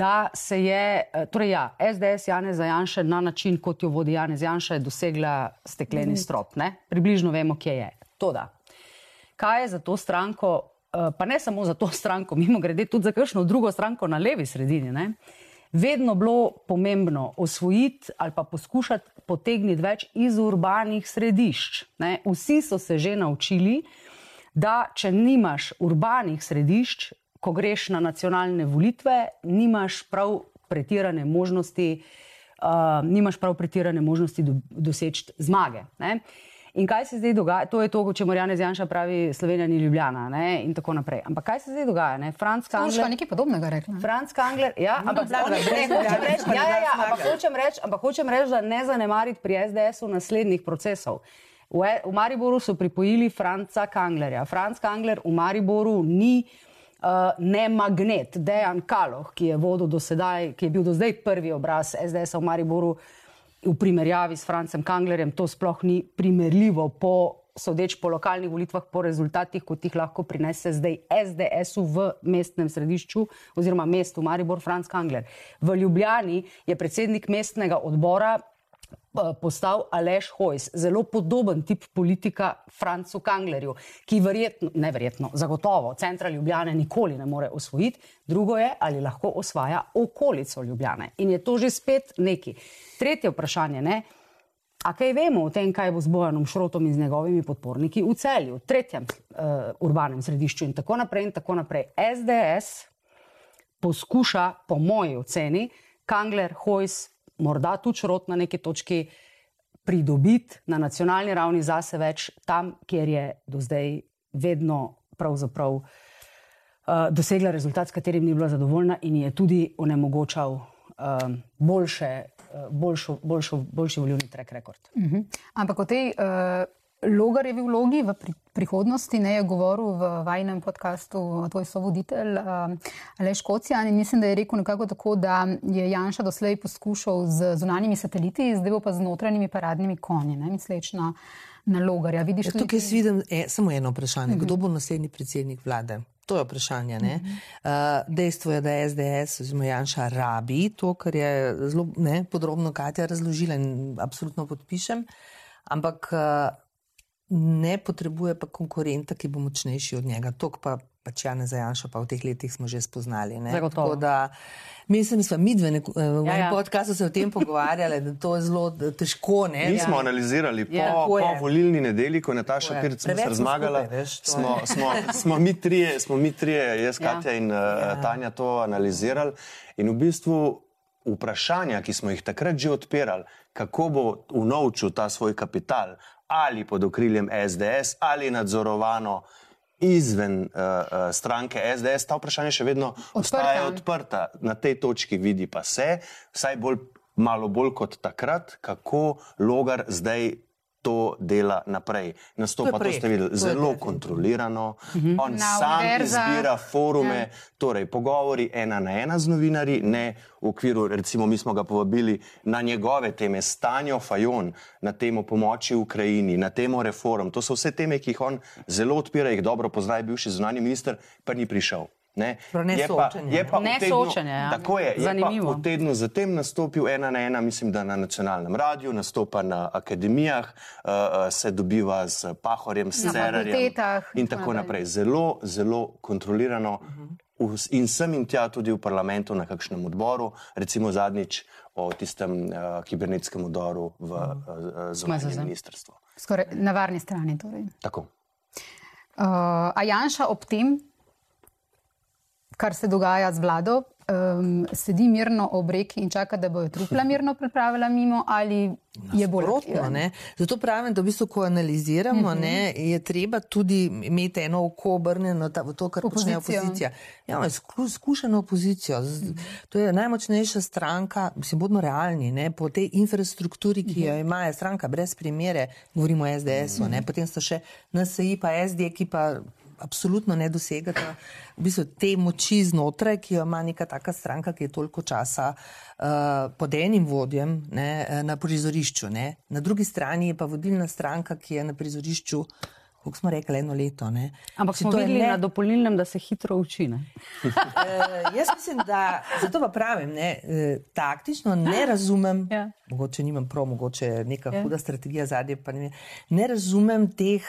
da se je, eh, torej ja, SDS Janez Janša na način, kot jo vodi Janez Janša, je dosegla stekleni strop. Ne? Približno vemo, kje je. Toda, kaj je za to stranko, eh, pa ne samo za to stranko, mimo grede, tudi za kakšno drugo stranko na levi sredini, ne? vedno bilo pomembno osvojiti ali pa poskušati potegniti več iz urbanih središč. Ne? Vsi so se že naučili, da če nimaš urbanih središč, ko greš na nacionalne volitve, nimaš prav pretirane možnosti, uh, nimaš prav pretirane možnosti do, doseči zmage. Ne? In kaj se zdaj dogaja? To je to, o čemer Janez Janša pravi, Slovenija ni Ljubljana ne? in tako naprej. Ampak kaj se zdaj dogaja? Ne? Franz Kangler, nekaj podobnega rekla. Franz Kangler, ja, ampak Ljubljana, ne, hočem reči, ja, ja, ja, ampak hočem reči, ampak hočem reči, da ne zanemariti pri SDS-u naslednjih procesov. V, E- v Mariboru so pripojili Franca Kanglerja. Franc Kangler v Mariboru ni uh, ne magnet, Dejan Kaloh, ki je, sedaj, ki je bil do zdaj prvi obraz SDS-a v Mariboru v primerjavi s Francem Kanglerjem, to sploh ni primerljivo po. Sodeč po lokalnih volitvah, po rezultatih, kot jih lahko prinese zdaj SDS-u v mestnem središču oziroma mestu Maribor, Franz Kangler. V Ljubljani je predsednik mestnega odbora eh, postal Aleš Hojs, zelo podoben tip politika Francu Kanglerju, ki verjetno, neverjetno, zagotovo centra Ljubljane nikoli ne more osvojiti, drugo je, ali lahko osvaja okolico Ljubljane. In je to že spet neki. Tretje vprašanje, ne? A kaj vemo o tem, kaj bo z Bojanom Šrotom in z njegovimi podporniki v celju, v tretjem uh, urbanem središču in tako naprej in tako naprej. SDS poskuša, po moji oceni, Kangler, Hojs, morda tudi Šrot na neki točki pridobiti na nacionalni ravni zase več tam, kjer je do zdaj vedno pravzaprav uh, dosegla rezultat, s katerim ni bila zadovoljna in je tudi onemogočal uh, boljše, uh, boljšo, boljšo, boljši volilni trek rekord. Mhm. Ampak o tej uh, Logarjevi vlogi v pri, prihodnosti ne je govoril v vajnem podkastu tvoj sovoditelj uh, Aleš Kocijan in mislim, da je rekel nekako tako, da je Janša doslej poskušal z zunanjimi sateliti, zdaj bo pa z notranjimi paradnimi konji, ne misleč na, na Logarja. Vidiš Ja, tukaj jaz vidim e, samo eno vprašanje. Kdo bo naslednji predsednik vlade? To je vprašanje. ne. Uh, dejstvo je, da SDS oziroma Janša rabi to, kar je zelo ne, podrobno Katja razložila in absolutno podpišem, ampak uh, ne potrebuje pa konkurenta, ki bo močnejši od njega. To pa pač Janez Janša pa v teh letih smo že spoznali. Tako Da, mislim, da mi dve nek- v Ja, ja, ja. ja. podkastu se o tem pogovarjali, da to je zelo d- težko. Ne? Mi smo Ja. analizirali po, Ja, po je. volilni nedelji, ko je Nataša. Pirc smo zmagala. skupaj, veš, smo, smo, smo, mi trije, smo mi trije, jaz, Ja. Katja in uh, Tanja, to analizirali. In v bistvu vprašanja, ki smo jih takrat že odpirali, kako bo unovčil ta svoj kapital, ali pod okriljem SDS, ali nadzorovano izven uh, uh, stranke SDS, ta vprašanja še vedno ostajajo odprta. Na tej točki vidi pa se, vsaj bolj, malo bolj kot takrat, kako logar zdaj. To dela naprej. Nastopa, to, to ste videli, zelo kontrolirano. On Na sam univerzah. izbira forume, ja. torej pogovori ena na ena z novinarji, ne v okviru, recimo, mi smo ga povabili na njegove teme, stanjo Fajon, na temo pomoči Ukrajini, na temo reform. To so vse teme, ki jih on zelo odpira, jih dobro pozna, je bivši zunani minister, pa ni prišel. Ne? Ne Je pa, soočenje, je pa Ne tednu, soočenje, ja. Tako je, je Zanimivo. pa v tednu zatem nastopil ena na ena, mislim, da na nacionalnem radiju, nastopa na akademijah, uh, uh, se dobiva z Pahorjem, s Cerarjem in tako naprej. Zelo, zelo kontrolirano v- in sem in tja tudi v parlamentu na kakšnem odboru, recimo zadnjič o tistem uh, kibernetskem udoru v uh, zunanje MZZ. ministrstvo. Skoraj na varni strani. Torej. Tako. Uh, a Janša ob tem, kar se dogaja z vlado, um, sedi mirno ob reki in čaka, da bojo trupla mirno pripravila mimo, ali je bolj Sprotno, Zato pravim, da v bistvu, ko analiziramo, uh -huh. ne, je treba tudi imeti eno oko obrnjeno v to, kar počne opozicija. Ja, skušeno opozicijo. To je najmočnejša stranka, mislim, bodimo realni, ne, po tej infrastrukturi, ki jo ima stranka, brez primere, govorimo o SDS-u, potem so še NSI, pa SD, ki pa absolutno ne dosegata v bistvu te moči znotraj, ki jo ima neka taka stranka, ki je toliko časa uh, pod enim vodjem ne, eh, na prizorišču. Ne. Na drugi strani je pa vodilna stranka, ki je na prizorišču kot smo rekli, eno leto. Ne. Ampak smo videli ne... na dopolnilnem, da se hitro uči. e, jaz mislim, da zato pa pravim, ne, e, taktično ne razumem, ja. Mogoče nimam prav, mogoče je neka ja. huda strategija zadnje, pa ne, ne razumem teh,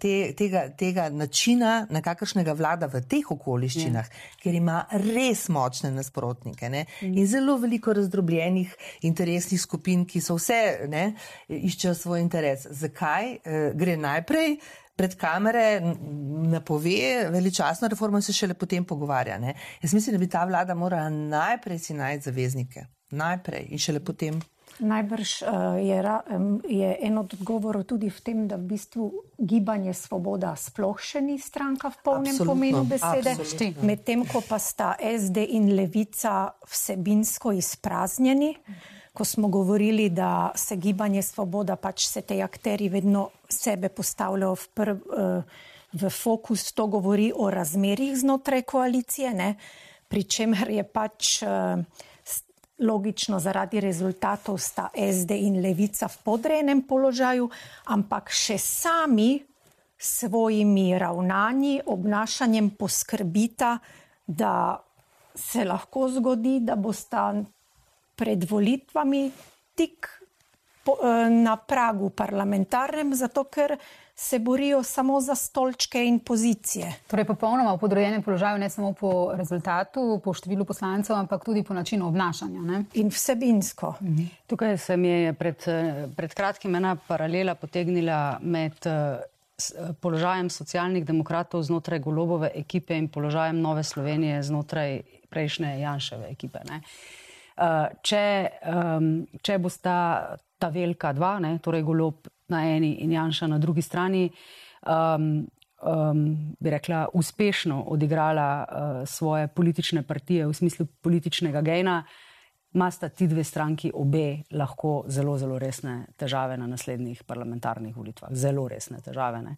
te, tega, tega načina, na kakršnega vlada v teh okoliščinah, ja. ker ima res močne nasprotnike ne, mm. in zelo veliko razdrobljenih interesnih skupin, ki so vse ne, iščejo svoj interes. Zakaj? E, gre najprej pred kamere napove veličastno reformo in se šele potem pogovarja. Ne? Jaz mislim, da bi ta vlada morala najprej si najti zaveznike. Najprej in šele potem. Najbrž uh, je, je en od odgovorov tudi v tem, da v bistvu gibanje Svoboda sploh še ni stranka v polnem absolutno, pomenu besede, medtem ko pa sta SD in Levica vsebinsko izpraznjeni. Ko smo govorili, da se gibanje Svoboda, pač se te akteri vedno sebe postavljajo v, prv, eh, v fokus, to govori o razmerih znotraj koalicije, ne? pri čemer je pač eh, logično zaradi rezultatov sta SD in Levica v podrejenem položaju, ampak še sami svojimi ravnanji, obnašanjem poskrbita, da se lahko zgodi, da bosta pred volitvami tik po, eh, na pragu parlamentarnem, zato ker se borijo samo za stolčke in pozicije. Torej, popolnoma v podrejenem položaju, ne samo po rezultatu, po številu poslancev, ampak tudi po načinu obnašanja. Ne? In vsebinsko. Mhm. Tukaj se mi je pred, pred kratkim ena paralela potegnila med eh, položajem socialnih demokratov znotraj golobove ekipe in položajem Nove Slovenije znotraj prejšnje Janševe ekipe. Ne? Uh, če, če bosta ta velika dva, ne, torej golob na eni in Janša na drugi strani, um, um, bi rekla, uspešno odigrala uh, svoje politične partije v smislu političnega gena, imata ti dve stranki obe lahko zelo, zelo resne težave na naslednjih parlamentarnih volitvah. Zelo resne težave. Ne.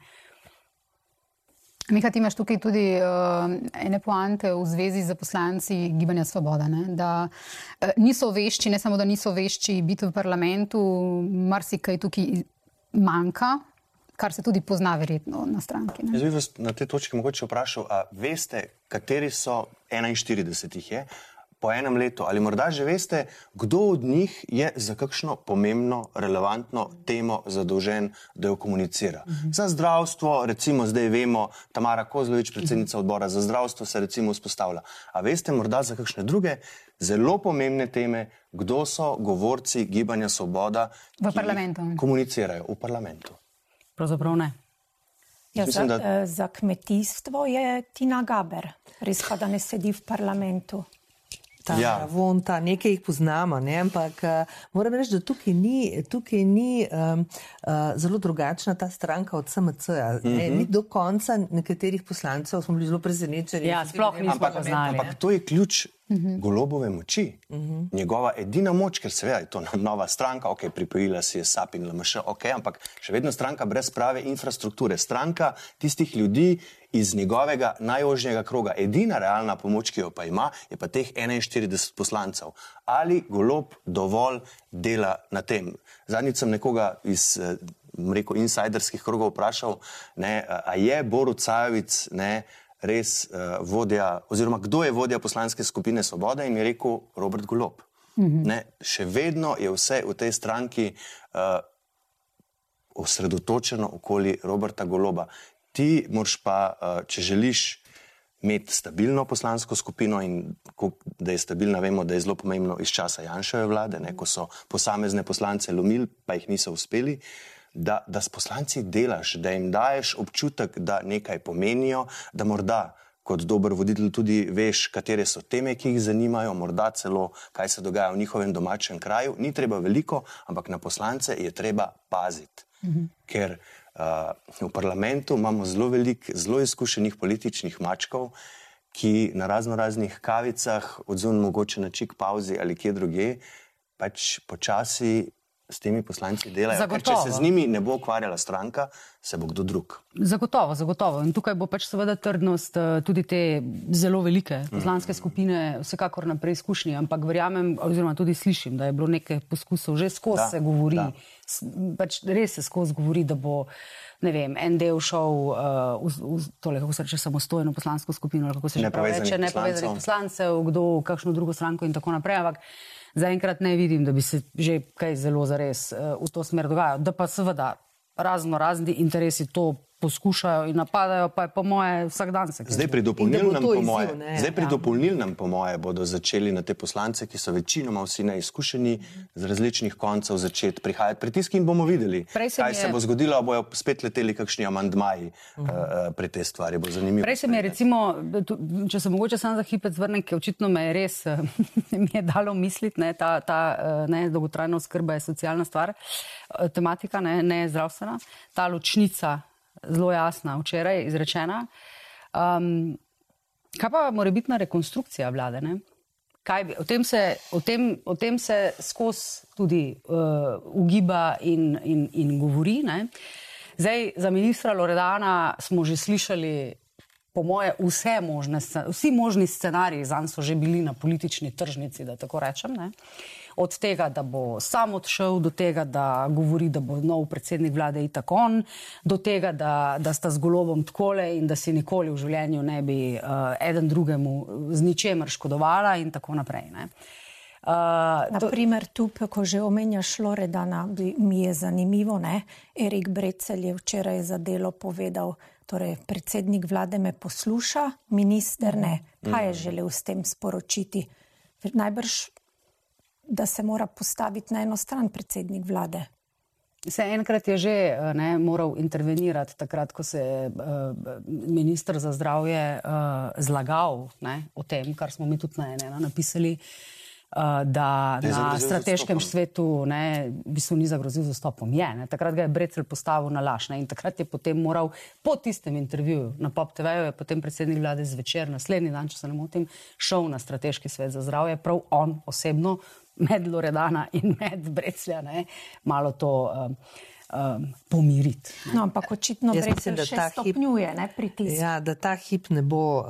Mika, ti imaš tukaj tudi uh, ene poante v zvezi z poslanci Gibanja Svoboda. Ne? Da uh, niso vešči, ne samo da niso vešči biti v parlamentu, marsikaj tukaj manjka, kar se tudi pozna verjetno na stranki. Jaz bi vas na tej točki mogoče vprašal, a veste, kateri so 41 jih je? po enem letu, ali morda že veste, kdo od njih je za kakšno pomembno, relevantno temo zadolžen, da jo komunicira. Uh -huh. Za zdravstvo, recimo zdaj vemo, Tamara Kozlovič, predsednica odbora za zdravstvo, se recimo vzpostavlja. A veste morda za kakšne druge zelo pomembne teme, kdo so govorci Gibanja Svoboda v parlamentu? Komunicirajo v parlamentu. Pravzaprav ne. Ja, Mislim, za, da... Eh, za kmetijstvo je Tina Gaber, res pa da ne sedi v parlamentu ta ja. vonta, nekaj jih poznamo, ne? ampak uh, moram reči, da tukaj ni, tukaj ni um, uh, zelo drugačna ta stranka od SMC. -ja. Mm -hmm. Ni do konca nekaterih poslancev, smo bili zelo presenečeni. Ja, sploh nismo ampak, poznali. Ampak to je ključ mhm. -huh. golobove moči. Uh mhm. -huh. Njegova edina moč, ker seveda je to nova stranka, ok, pripojila si je SAP in LMŠ, ok, ampak še vedno stranka brez prave infrastrukture. Stranka tistih ljudi, iz njegovega najožjega kroga. Edina realna pomoč, ki jo pa ima, je pa teh 41 poslancev. Ali golob dovolj dela na tem? Zadnjič sem nekoga iz eh, rekel, insiderskih krogov vprašal, ne, a je Boru Cajovic res uh, vodja, oziroma kdo je vodja poslanske skupine Svoboda in je rekel Robert Golob. -hmm. ne, še vedno je vse v tej stranki uh, osredotočeno okoli Roberta Goloba. Ti moraš pa, uh, če želiš imeti stabilno poslansko skupino in da je stabilna, vemo, da je zelo pomembno iz časa Janševe vlade, ne, ko so posamezne poslance lomili, pa jih niso uspeli. da, da s poslanci delaš, da jim daješ občutek, da nekaj pomenijo, da morda kot dober voditelj tudi veš, katere so teme, ki jih zanimajo, morda celo kaj se dogaja v njihovem domačem kraju. Ni treba veliko, ampak na poslance je treba paziti. Mhm. Ker v parlamentu imamo zelo veliko, zelo izkušenih političnih mačkov, ki na razno raznih kavicah, odzunaj mogoče na čik pauzi ali kje druge, pač počasi s temi poslanci delajo. Ker, če se z njimi ne bo ukvarjala stranka, se bo kdo drug. Zagotovo, zagotovo. In tukaj bo pač seveda trdnost eh, tudi te zelo velike poslanske mm. skupine, vsekakor na preizkušnji. Ampak verjamem, oziroma tudi slišim, da je bilo nekaj poskusov, že skozi se govori, pač res se skozi govori, da bo. Ne vem, en del šel uh, v, v tole, kako se reče, samostojno poslansko skupino, kako se že pravi, če ne povezanih poslancev, kdo, kakšno drugo stranko in tako naprej. Ampak zaenkrat ne vidim, da bi se že kaj zelo zares uh, v to smer dogajalo. Da pa seveda razno razni interesi to poskušajo in napadajo, pa je po moje vsak dan se kaj. Zdaj pri dopolnilnem, po moje, izziv, zdaj pri ja. dopolnilnem, po moje, bodo začeli na te poslance, ki so večinoma vsi neizkušeni, z različnih koncev začeti prihajati pritiski in bomo videli, kaj je... se bo zgodilo, bojo spet leteli kakšni amandmaji uh -huh. uh, pri tej stvari. Bo zanimivo. Prej se mi je, recimo, če se mogoče sam za hipet zvrnem, ker očitno me je res, *laughs* mi je dalo misliti, ne, ta, ta ne, dolgotrajna oskrba je socialna stvar, tematika, ne, ne zdravstvena, ta ločnica zelo jasna, včeraj izrečena. Um, kaj pa mora biti na rekonstrukcija vlade? Bi, o, tem se, o, tem, o tem se skozi tudi uh, ugiba in, in, in govori. Ne? Zdaj, za ministra Loredana smo že slišali, po moje, vse možne, vsi možni scenariji, zanj so že bili na politični tržnici, da tako rečem. Ne? Od tega, da bo sam odšel, do tega, da govori, da bo nov predsednik vlade in tako on, do tega, da, da sta z golobom takole in da si nikoli v življenju ne bi uh, eden drugemu z ničemer škodovala in tako naprej. Ne. Uh, Naprimer, tu, ko že omenjaš Loredana, mi je zanimivo, ne? Erik Brecel je včeraj za delo povedal, torej predsednik vlade me posluša, minister ne. Kaj je želel s tem sporočiti? Najbrž da se mora postaviti na eno stran predsednik vlade. Se enkrat je že eh, ne, moral intervenirati, takrat, ko se je uh, ministr za zdravje uh, zlagal ne, o tem, kar smo mi tudi na enem napisali. Uh, da na strateškem svetu ne, v bistvu ni zagrozil z stopom. Je, ne, takrat ga je Brecel postavil na laž ne, in takrat je potem moral po tistem intervjuju na Pop TV-ju, je potem predsednik vlade zvečer, naslednji dan, če se ne motim, šel na strateški svet za zdravje, prav on osebno, med Loredana in med Breclja, ne, malo to. Uh, um, pomiriti. No, ampak očitno mislim, da ta stopnjuje, hip, ne, pritisk. Ja, da ta hip ne bo uh,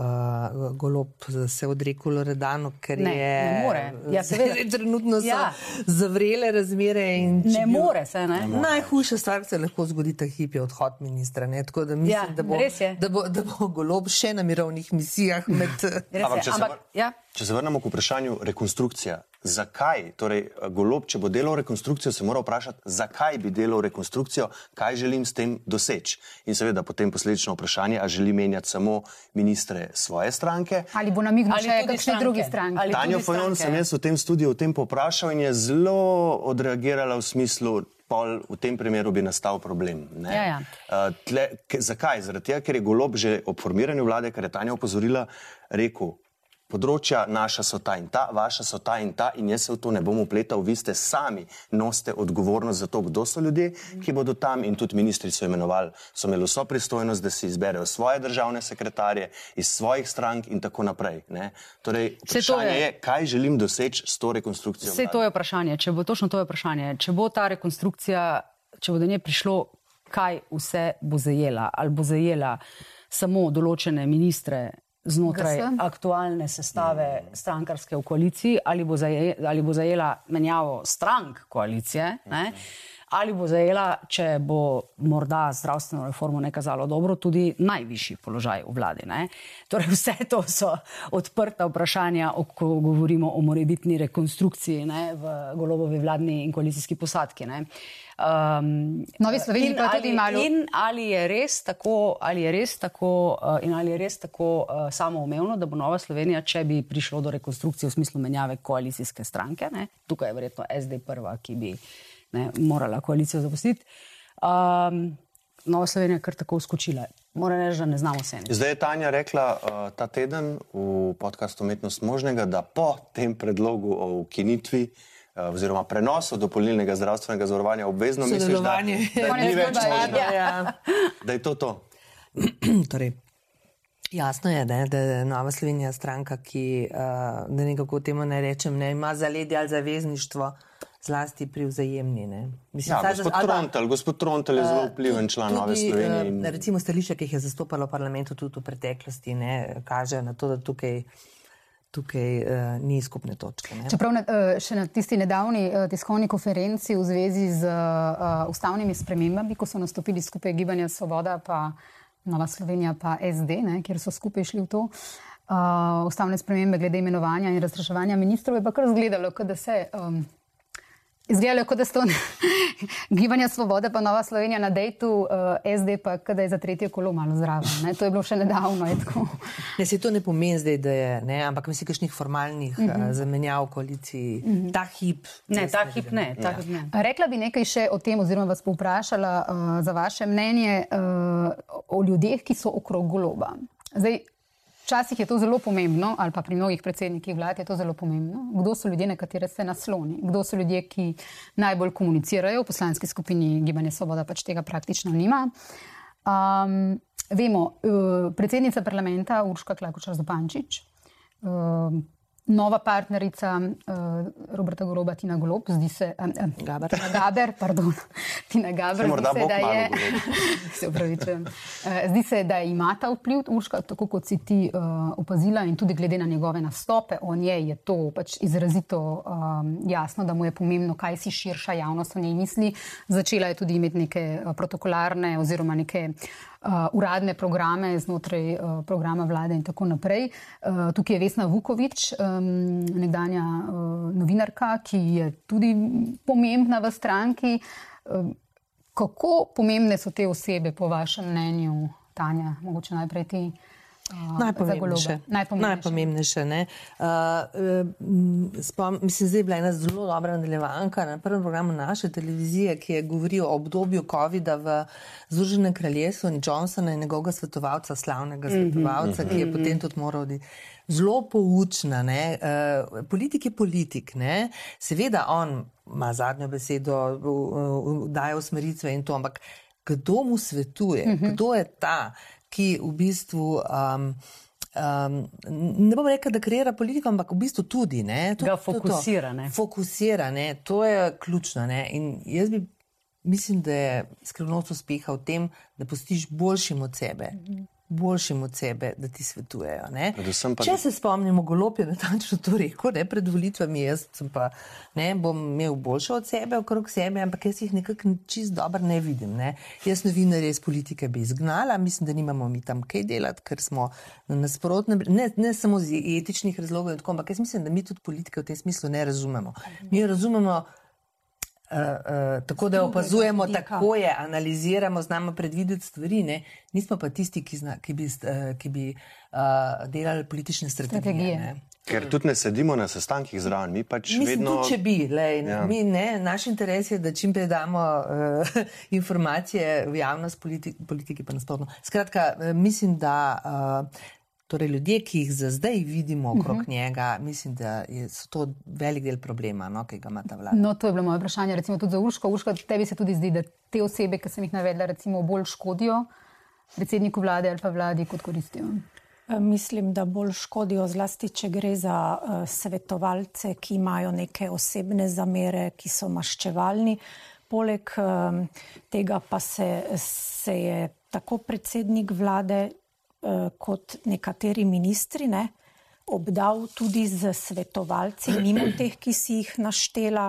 golob se odrekel Loredanu, ker ne, je. Ne more. Ja, *laughs* seveda. *laughs* Trenutno so ja. zavrele razmere in. Ne more se, ne. ne Najhujša stvar, ki se lahko zgodi, ta hip je odhod ministra. Ne? Tako da mislim, ja, da, bo, da, bo, da bo golob še na mirovnih misijah med. Ampak, če, Ampak, se, ja. če se vrnemo k vprašanju rekonstrukcija zakaj, torej golob, če bo delal rekonstrukcijo, se mora vprašati, zakaj bi delal rekonstrukcijo, kaj želim s tem doseči. In seveda potem posledično vprašanje, ali želi menjati samo ministre svoje stranke. Ali bo namignil še kakšne druge stranke. Tanjo Fajon sem jaz v tem studiu o tem poprašal in je zelo odreagirala v smislu, pol v tem primeru bi nastal problem. Ja, ja. Uh, tle, ke, zakaj? Zaradi tega, ker je golob že ob formiranju vlade, kar je Tanja opozorila, rekel, področja naša so ta in ta, vaša so ta in ta, in jaz se v to ne bom upletal, vi ste sami nosite odgovornost za to, kdo so ljudje, ki bodo tam, in tudi ministri so imenovali, so imeli vso pristojnost, da si izberejo svoje državne sekretarje iz svojih strank in tako naprej. Ne? Torej, vprašanje je, je, kaj želim doseči s to rekonstrukcijo. Vse to je vprašanje, če bo točno to je vprašanje, če bo ta rekonstrukcija, če bo do nje prišlo, kaj vse bo zajela, ali bo zajela samo določene ministre, znotraj GS? aktualne sestave strankarske v koaliciji, ali bo, zaje, ali bo zajela menjavo strank koalicije, ne? Ali bo zajela, če bo morda zdravstveno reformo nekazalo dobro, tudi najvišji položaj v vladi. Ne? Torej, vse to so odprta vprašanja, ko govorimo o morebitni rekonstrukciji ne? v golobovi vladni in koalicijski posadki. Ne? Um, Novi Sloveniji pa tudi malo. In ali je res tako, ali je res tako, uh, in ali je res tako uh, samoumevno, da bo Nova Slovenija, če bi prišlo do rekonstrukcije v smislu menjave koalicijske stranke, ne? tukaj je verjetno SD prva, ki bi ne, morala koalicijo zapustiti. Um, Nova Slovenija je kar tako uskočila. Moram reči, da ne znamo vse. Zdaj je Tanja rekla uh, ta teden v podkastu Umetnost možnega, da po tem predlogu o ukinitvi uh, oziroma prenosu dopolnilnega zdravstvenega zavarovanja obvezno misliš, da, da, ni več možno, Ja. da je to to. *clears throat* torej, jasno je, ne, da je Nova Slovenija stranka, ki, uh, da nekako temu ne rečem, ne, ima zaledje ali zavezništvo, zlasti pri vzajemni. Ne. Mislim, Ja, gospod za- ali pa- Trontel, gospod Trontel je zelo vpliven član Tudi, Nove Slovenije. eh, In... Recimo stališče, ki jih je zastopalo v parlamentu tudi v preteklosti, ne, kaže na to, da tukaj, tukaj uh, ni skupne točke. Ne. Čeprav na, eh, še na tisti nedavni eh, tiskovni konferenci v zvezi z uh, ustavnimi spremembami, ko so nastopili skupaj Gibanja Svoboda, pa Nova Slovenija, pa SD, ne, kjer so skupaj šli v to. Uh, ustavne spremembe glede imenovanja in razreševanja ministrov je pa kar zgledalo, da se. Um, Izgledalo je, kot da sto *laughs* gibanja Svoboda, pa Nova Slovenija na dejtu, uh, SD pa, da je za tretje kolo malo zraven. To je bilo še nedavno. *laughs* Ne, se to ne pomeni zdaj, da je, ne, ampak mislim, kakšnih formalnih uh -huh. uh, zamenjav v koaliciji, uh -huh. ta hip. Ne, ta hip ne. Ta Ja. hip ne. Rekla bi nekaj še o tem, oziroma vas povprašala uh, za vaše mnenje uh, o ljudeh, ki so okrog goloba. Zdaj, včasih je to zelo pomembno, ali pa pri mnogih predsednikih vlad je to zelo pomembno. Kdo so ljudje, na katere se nasloni? Kdo so ljudje, ki najbolj komunicirajo? V poslanski skupini Gibanje Svoboda pač tega praktično nima. Um, vemo, uh, predsednica parlamenta Urška Klakočar Zupančič. Uh, Nova partnerica uh, Roberta Goroba, Tina Golob, zdi se, um, um, Gaber. Tina Gaber, *laughs* pardon, Tina Gaber, Se morda zdi se, da je, *laughs* se upravičujem, uh, zdi se, da ima ta vpliv, Urška, tako kot si ti uh, opazila in tudi glede na njegove nastope o njej je to pač izrazito um, jasno, da mu je pomembno, kaj si širša javnost o njej misli. Začela je tudi imeti neke uh, protokolarne oziroma neke uh, uradne programe znotraj uh, programa vlade in tako naprej. Uh, tukaj je Vesna Vukovič, um, nekdanja uh, novinarka, ki je tudi pomembna v stranki. Um, kako pomembne so te osebe, po vašem mnenju, Tanja? Mogoče najprej ti. Uh, Najpomembnejše. Najpomembnejše. Najpomembnejše ne. uh, spom, mislim, zdaj je bila ena zelo dobra nadaljevanka na prvem programu naše televizije, ki je govoril o obdobju COVID-a v Združenem kraljestvu in Johnsona in njegovega svetovalca, slavnega svetovalca, ki je potem tudi moral oditi. Zelo poučna, ne? uh, politik je politik, ne? seveda on ima zadnjo besedo, daje usmeritve in to, ampak kdo mu svetuje, uh -huh. kdo je ta, ki v bistvu. Um, Um, ne bom rekel, da kreira politiko, ampak v bistvu tudi. Ne, Ga fokusira, ne. Fokusira, ne, to je ključno. Ne, in jaz bi, mislim, da je skrivnost uspeha v tem, da postiš boljšim od sebe. Boljšim od sebe, da ti svetujejo. pa- Če se spomnimo, Golop je natančno to rekel, ne, pred volitvami, jaz sem pa, ne, bom imel boljše od sebe, okrog sebe, ampak jaz jih nekako čist dobro ne vidim. Ne. Jaz novinarje iz politike bi izgnala, mislim, da nimamo mi tam kaj delati, ker smo na nasprotnem, ne, ne samo iz etičnih razlogov, in tako, ampak jaz mislim, da mi tudi politike v tem smislu ne razumemo. Mi razumemo. Uh, tako da opazujemo, vidika. tako je, analiziramo, znamo predvideti stvari, ne? nismo pa tisti, ki, zna, ki bi, uh, ki bi uh, delali politične strategije. Strategije. ne. Ker tudi ne sedimo na sestankih zraven, mi pač Mislim, vedno. tudi če bi, lej, Ja. ja. mi, ne, naš interes je, da čim prej damo uh, *laughs* informacije v javnost, politi politiki pa nasprotno. Skratka, mislim, da uh, torej ljudje, ki jih za zdaj vidimo okrog uh -huh. njega, mislim, da je, to velik del problema, no, ki ga ima ta vlada. No, to je bilo moje vprašanje, recimo tudi za Urško. Urško, tebi se tudi zdi, da te osebe, ki sem jih navedla, recimo bolj škodijo predsedniku vlade ali pa vladi, kot koristijo. Eh, Mislim, da bolj škodijo, zlasti če gre za uh, svetovalce, ki imajo neke osebne zamere, ki so maščevalni. Poleg um, tega pa se, se je tako predsednik vlade uh, kot nekateri ministri ne, obdal tudi z svetovalci, mimo teh, ki si jih naštela,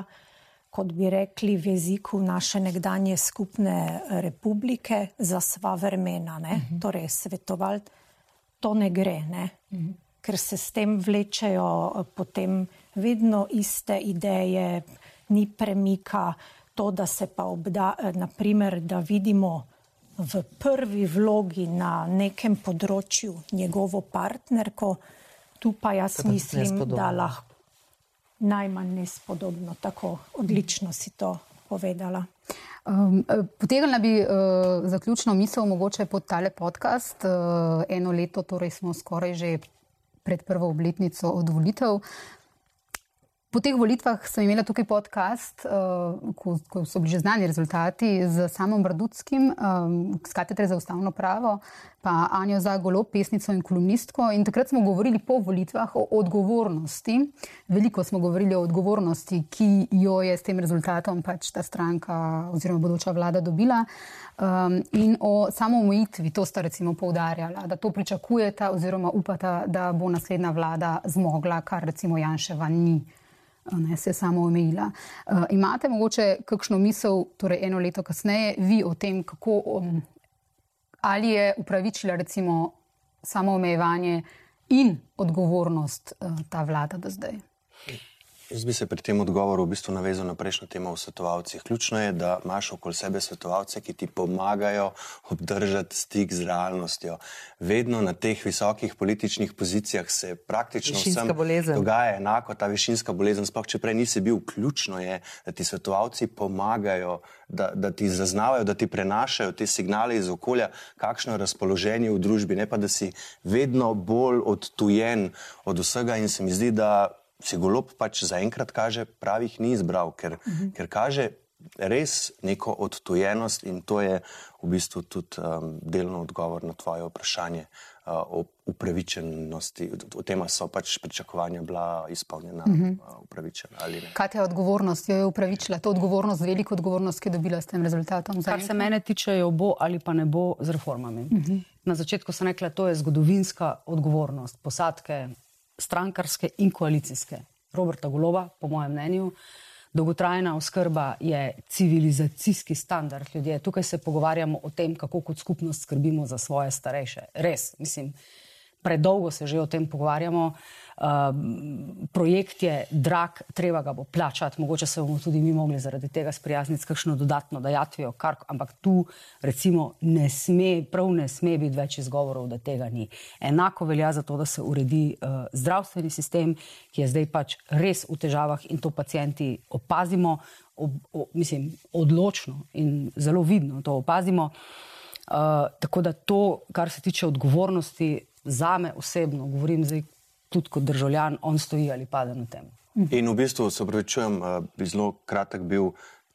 kot bi rekli v jeziku naše nekdanje skupne republike, za sva vremena. Ne. Torej, svetovalci to ne gre, ne? ker se s tem vlečejo eh, potem vedno iste ideje, ni premika, to, da se pa obda, eh, naprimer, da vidimo v prvi vlogi na nekem področju njegovo partnerko, tu pa jaz tudi mislim, da lahko najmanj nespodobno, tako odlično si to povedala. Um, Potegnila bi uh, zaključno misel mogoče pod tale podcast. Uh, eno leto, torej smo skoraj že pred prvo obletnico od volitev. Po teh volitvah sem imela tukaj podcast, uh, ko, ko so bili že znani rezultati z samom Bradutskim, um, s katedre za ustavno pravo, pa Anjo Zagolo, pesnico in kolumnistko. In takrat smo govorili po volitvah o odgovornosti. Veliko smo govorili o odgovornosti, ki jo je s tem rezultatom pač ta stranka oziroma bodoča vlada dobila. Um, in o samoomejitvi, to sta recimo poudarjala, da to pričakujeta oziroma upata, da bo naslednja vlada zmogla, kar recimo Janševa ni ne, se je samo omejila. Uh, imate mogoče kakšno misel, torej eno leto kasneje, vi o tem, kako, um, ali je upravičila recimo samo omejevanje in odgovornost uh, ta vlada do zdaj? Jaz bi se pri tem odgovoru v bistvu navezal na prejšnjo temo o svetovalcih. Ključno je, da imaš okoli sebe svetovalce, ki ti pomagajo obdržati stik z realnostjo. Vedno na teh visokih političnih pozicijah se praktično vsem dogaja enako, ta višinska bolezen, sploh če prej nisi bil. Ključno je, da ti svetovalci pomagajo, da, da ti zaznavajo, da ti prenašajo te signale iz okolja, kakšno je razpoloženje v družbi, ne pa da si vedno bolj odtujen od vsega in se mi zdi, da si golob pač zaenkrat kaže, pravih ni izbral, ker, uh -huh. ker kaže res neko odtujenost in to je v bistvu tudi um, delno odgovor na tvoje vprašanje uh, o upravičenosti. O tem so pač pričakovanja bila izpolnjena, uh -huh. uh, upravičena ali ne. Kaj je odgovornost, jo je upravičila? To odgovornost, veliko odgovornost, ki je dobila s tem rezultatom. Kar se mene tiče, jo bo ali pa ne bo z reformami. Uh -huh. Na začetku sem rekla, to je zgodovinska odgovornost posadke strankarske in koalicijske. Roberta Golova, po mojem mnenju, dolgotrajna oskrba je civilizacijski standard ljudje. Tukaj se pogovarjamo o tem, kako kot skupnost skrbimo za svoje starejše. Res, mislim, predolgo se že o tem pogovarjamo. Um, projekt je drag, treba ga bo plačati, mogoče se bomo tudi mi mogli zaradi tega sprijazniti s kakšno dodatno dajatvijo, kar, ampak tu recimo ne sme, prav ne sme biti več izgovorov, da tega ni. Enako velja za to, da se uredi uh, zdravstveni sistem, ki je zdaj pač res v težavah in to pacijenti opazimo, ob, o, mislim, odločno in zelo vidno to opazimo. Uh, tako da to, kar se tiče odgovornosti, za me osebno, govorim zdaj tudi kot državljan, on stoji ali pade na tem. In v bistvu se upravičujem, eh, bi zelo kratek bil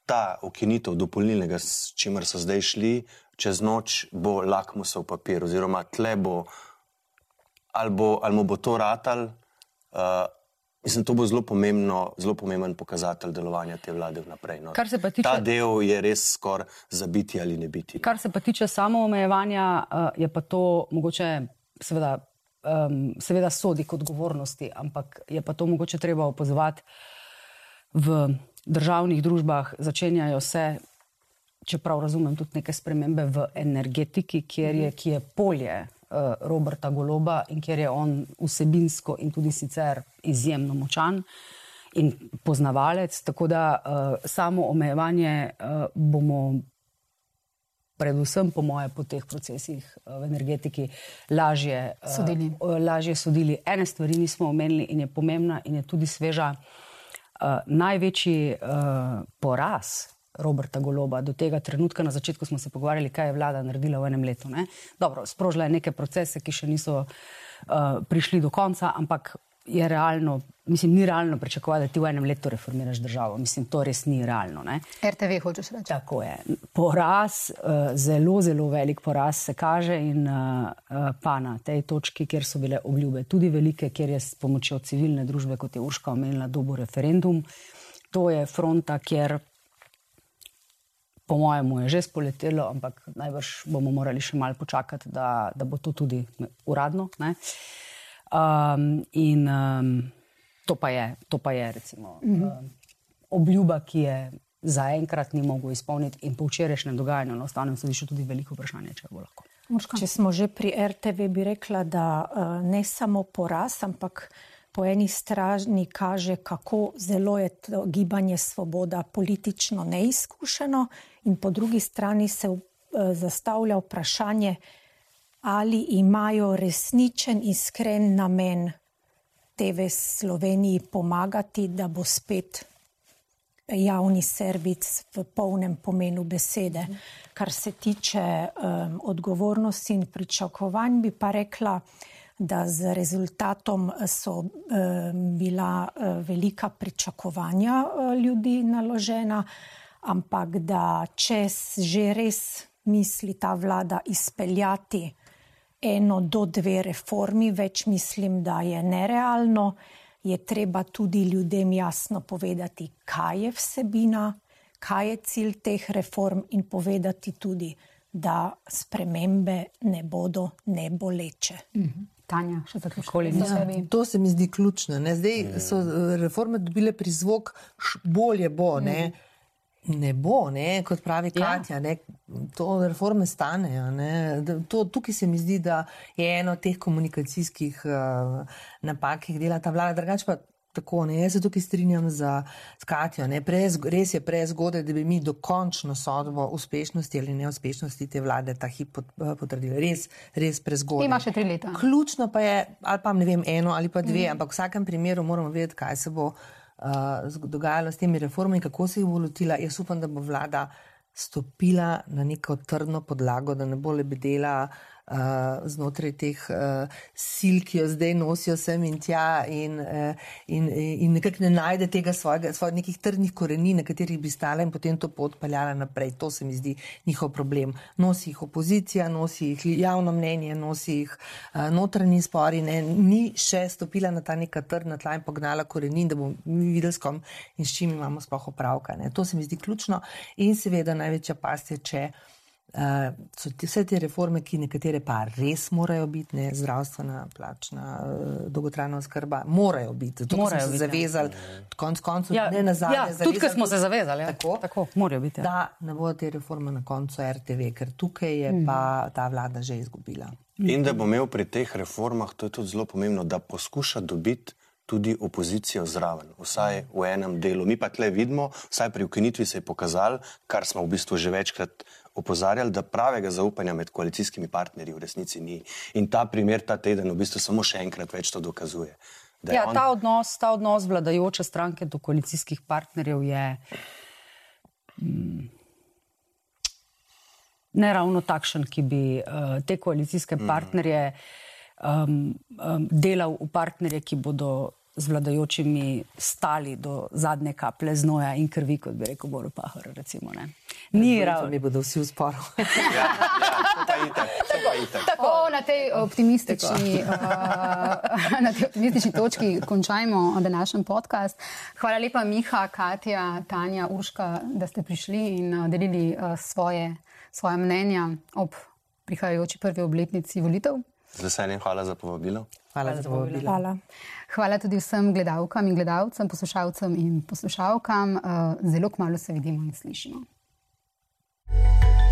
ta ukinitev dopolnilnega, s čimer so zdaj šli, čez noč bo lakmusov papir, oziroma tle bo, ali, bo, ali mu bo to ratal. Uh, Mislim, to bo zelo, pomembno, zelo pomemben pokazatelj delovanja te vlade vnaprej. No. Tiče, ta del je res skoraj za biti ali ne biti. Kar se pa tiče samoomejevanja, uh, je pa to mogoče, seveda, um, seveda sodi k odgovornosti, ampak je pa to mogoče treba opozovati v državnih družbah, začenjajo se, čeprav razumem, tudi neke spremembe v energetiki, kjer je, ki je polje uh, Roberta Goloba in kjer je on vsebinsko in tudi sicer izjemno močan. In poznavalec, tako da uh, samo omejevanje uh, bomo predvsem po moje po teh procesih eh, v energetiki, lažje eh, sodili. Lažje sodili. Ene stvari nismo omenili in je pomembna in je tudi sveža. Uh, največji poraz Roberta Goloba do tega trenutka, na začetku smo se pogovarjali, kaj je vlada naredila v enem letu. Ne? Dobro, sprožila je neke procese, ki še niso uh, prišli do konca, ampak je realno, mislim, ni realno pričakovati, da ti v enem letu reformiraš državo. Mislim, to res ni realno. Ne? RTV hočeš reči. Tako je. Poraz, uh, zelo, zelo velik poraz se kaže in uh, pa na tej točki, kjer so bile obljube tudi velike, kjer je s pomočjo civilne družbe, kot je Urška omenila, dobo referendum. To je fronta, kjer po mojem je že spoletelo, ampak najbrž bomo morali še malo počakati, da, da bo to tudi uradno. Ne? Um, in um, to, pa je, to pa je, recimo, mm -hmm. um, obljuba, ki je zaenkrat ni mogel izpolniti, in po včerajšnjem dogajanju na Ustavnem sodišču tudi veliko vprašanje, če bo lahko. Če smo že pri RTV, bi rekla, da uh, ne samo poraz, ampak po eni strani kaže, kako zelo je to gibanje Svoboda politično neizkušeno, in po drugi strani se uh, zastavlja vprašanje, ali imajo resničen, iskren namen TV Sloveniji pomagati, da bo spet javni servis v polnem pomenu besede. Kar se tiče um, odgovornosti in pričakovanj, bi pa rekla, da z rezultatom so um, bila uh, velika pričakovanja uh, ljudi naložena, ampak da če že res misli ta vlada izpeljati eno do dve reformi, več mislim, da je nerealno je treba tudi ljudem jasno povedati, kaj je vsebina, kaj je cilj teh reform in povedati tudi, da spremembe ne bodo neboleče. Mhm. Tanja, še za kakoli ja, To se mi zdi ključno. Ne? Zdaj so eh, reforme dobile prizvok, bolje bo. Ne? Mm ne bo, ne, kot pravi ja. Katja, ja. ne, to reforme stanejo. To, tukaj se mi zdi, da je eno od teh komunikacijskih uh, napak, ki jih dela ta vlada. Drugač pa tako, ne, jaz se tukaj strinjam z Katjo. Ne, prez, res je prezgodaj, da bi mi dokončno sodbo uspešnosti ali neuspešnosti te vlade ta hip eh, potrdili. Res, res prezgodaj. Ima še tri leta. Ključno pa je, ali pa ne vem, eno ali pa dve, mm. ampak v vsakem primeru moramo vedeti, kaj se bo uh, dogajalo s temi reformami, kako se jih bo lotila. Jaz upam, da bo vlada stopila na neko trdno podlago, da ne bo le bedela uh, uh, znotraj teh uh, sil, ki jo zdaj nosijo sem in tja, in, uh, in, in nekako ne najde tega svojega, svojih nekih trdnih korenin, na katerih bi stala in potem to pot peljala naprej. To se mi zdi njihov problem. Nosi jih opozicija, nosi jih javno mnenje, nosi jih uh, notranji spori. Ne, ni še stopila na ta neka trdna tla in pognala korenin, da bomo videli, s kom in s čim imamo sploh opravka. Ne. To se mi zdi ključno in seveda največja past je, če. Uh, so te, vse te reforme, ki nekatere pa res morajo biti, ne zdravstvena, plačna, uh, dolgotrajna oskrba, morajo biti. Zato morajo smo se biti, zavezali, ja. konc koncev, ja, ne na zadnje. Ja, tudi, ker smo se zavezali, ja. tako, tako morajo biti. Ja. Da ne bodo te reforme na koncu RTV, ker tukaj je mm. pa ta vlada že izgubila. In da bo imel pri teh reformah, to je tudi zelo pomembno, da poskuša dobiti tudi opozicijo zraven, vsaj v enem delu. Mi pa tle vidimo, vsaj pri ukinitvi se je pokazalo, kar smo v bistvu že večkrat opozarjali, da pravega zaupanja med koalicijskimi partnerji v resnici ni. In ta primer ta teden v bistvu samo še enkrat več to dokazuje. Ja, on... ta, odnos, ta odnos vladajoče stranke do koalicijskih partnerjev je mm, ne ravno takšen, ki bi uh, te koalicijske mm. partnerje um, um, delal v partnerje, ki bodo z vladajočimi stali do zadnje kaplje znoja in krvi, kot bi rekel Boru Pahor. Recimo, Ni ravno. Mi bodo vsi v sporu. *laughs* ja, ja, Tako na tej optimistični, uh, *laughs* na tej optimistični točki končajmo današnji podcast. Hvala lepa, Miha, Katja, Tanja, Urška, da ste prišli in uh, delili uh, svoje, svoje mnenja ob prihajajoči prvi obletnici volitev. Z veseljem, hvala za povabilo. Hvala, hvala za povabilo. Hvala. hvala tudi vsem gledalkam in gledalcem, poslušalcem in poslušalkam. Uh, zelo kmalo se vidimo in slišimo. thank you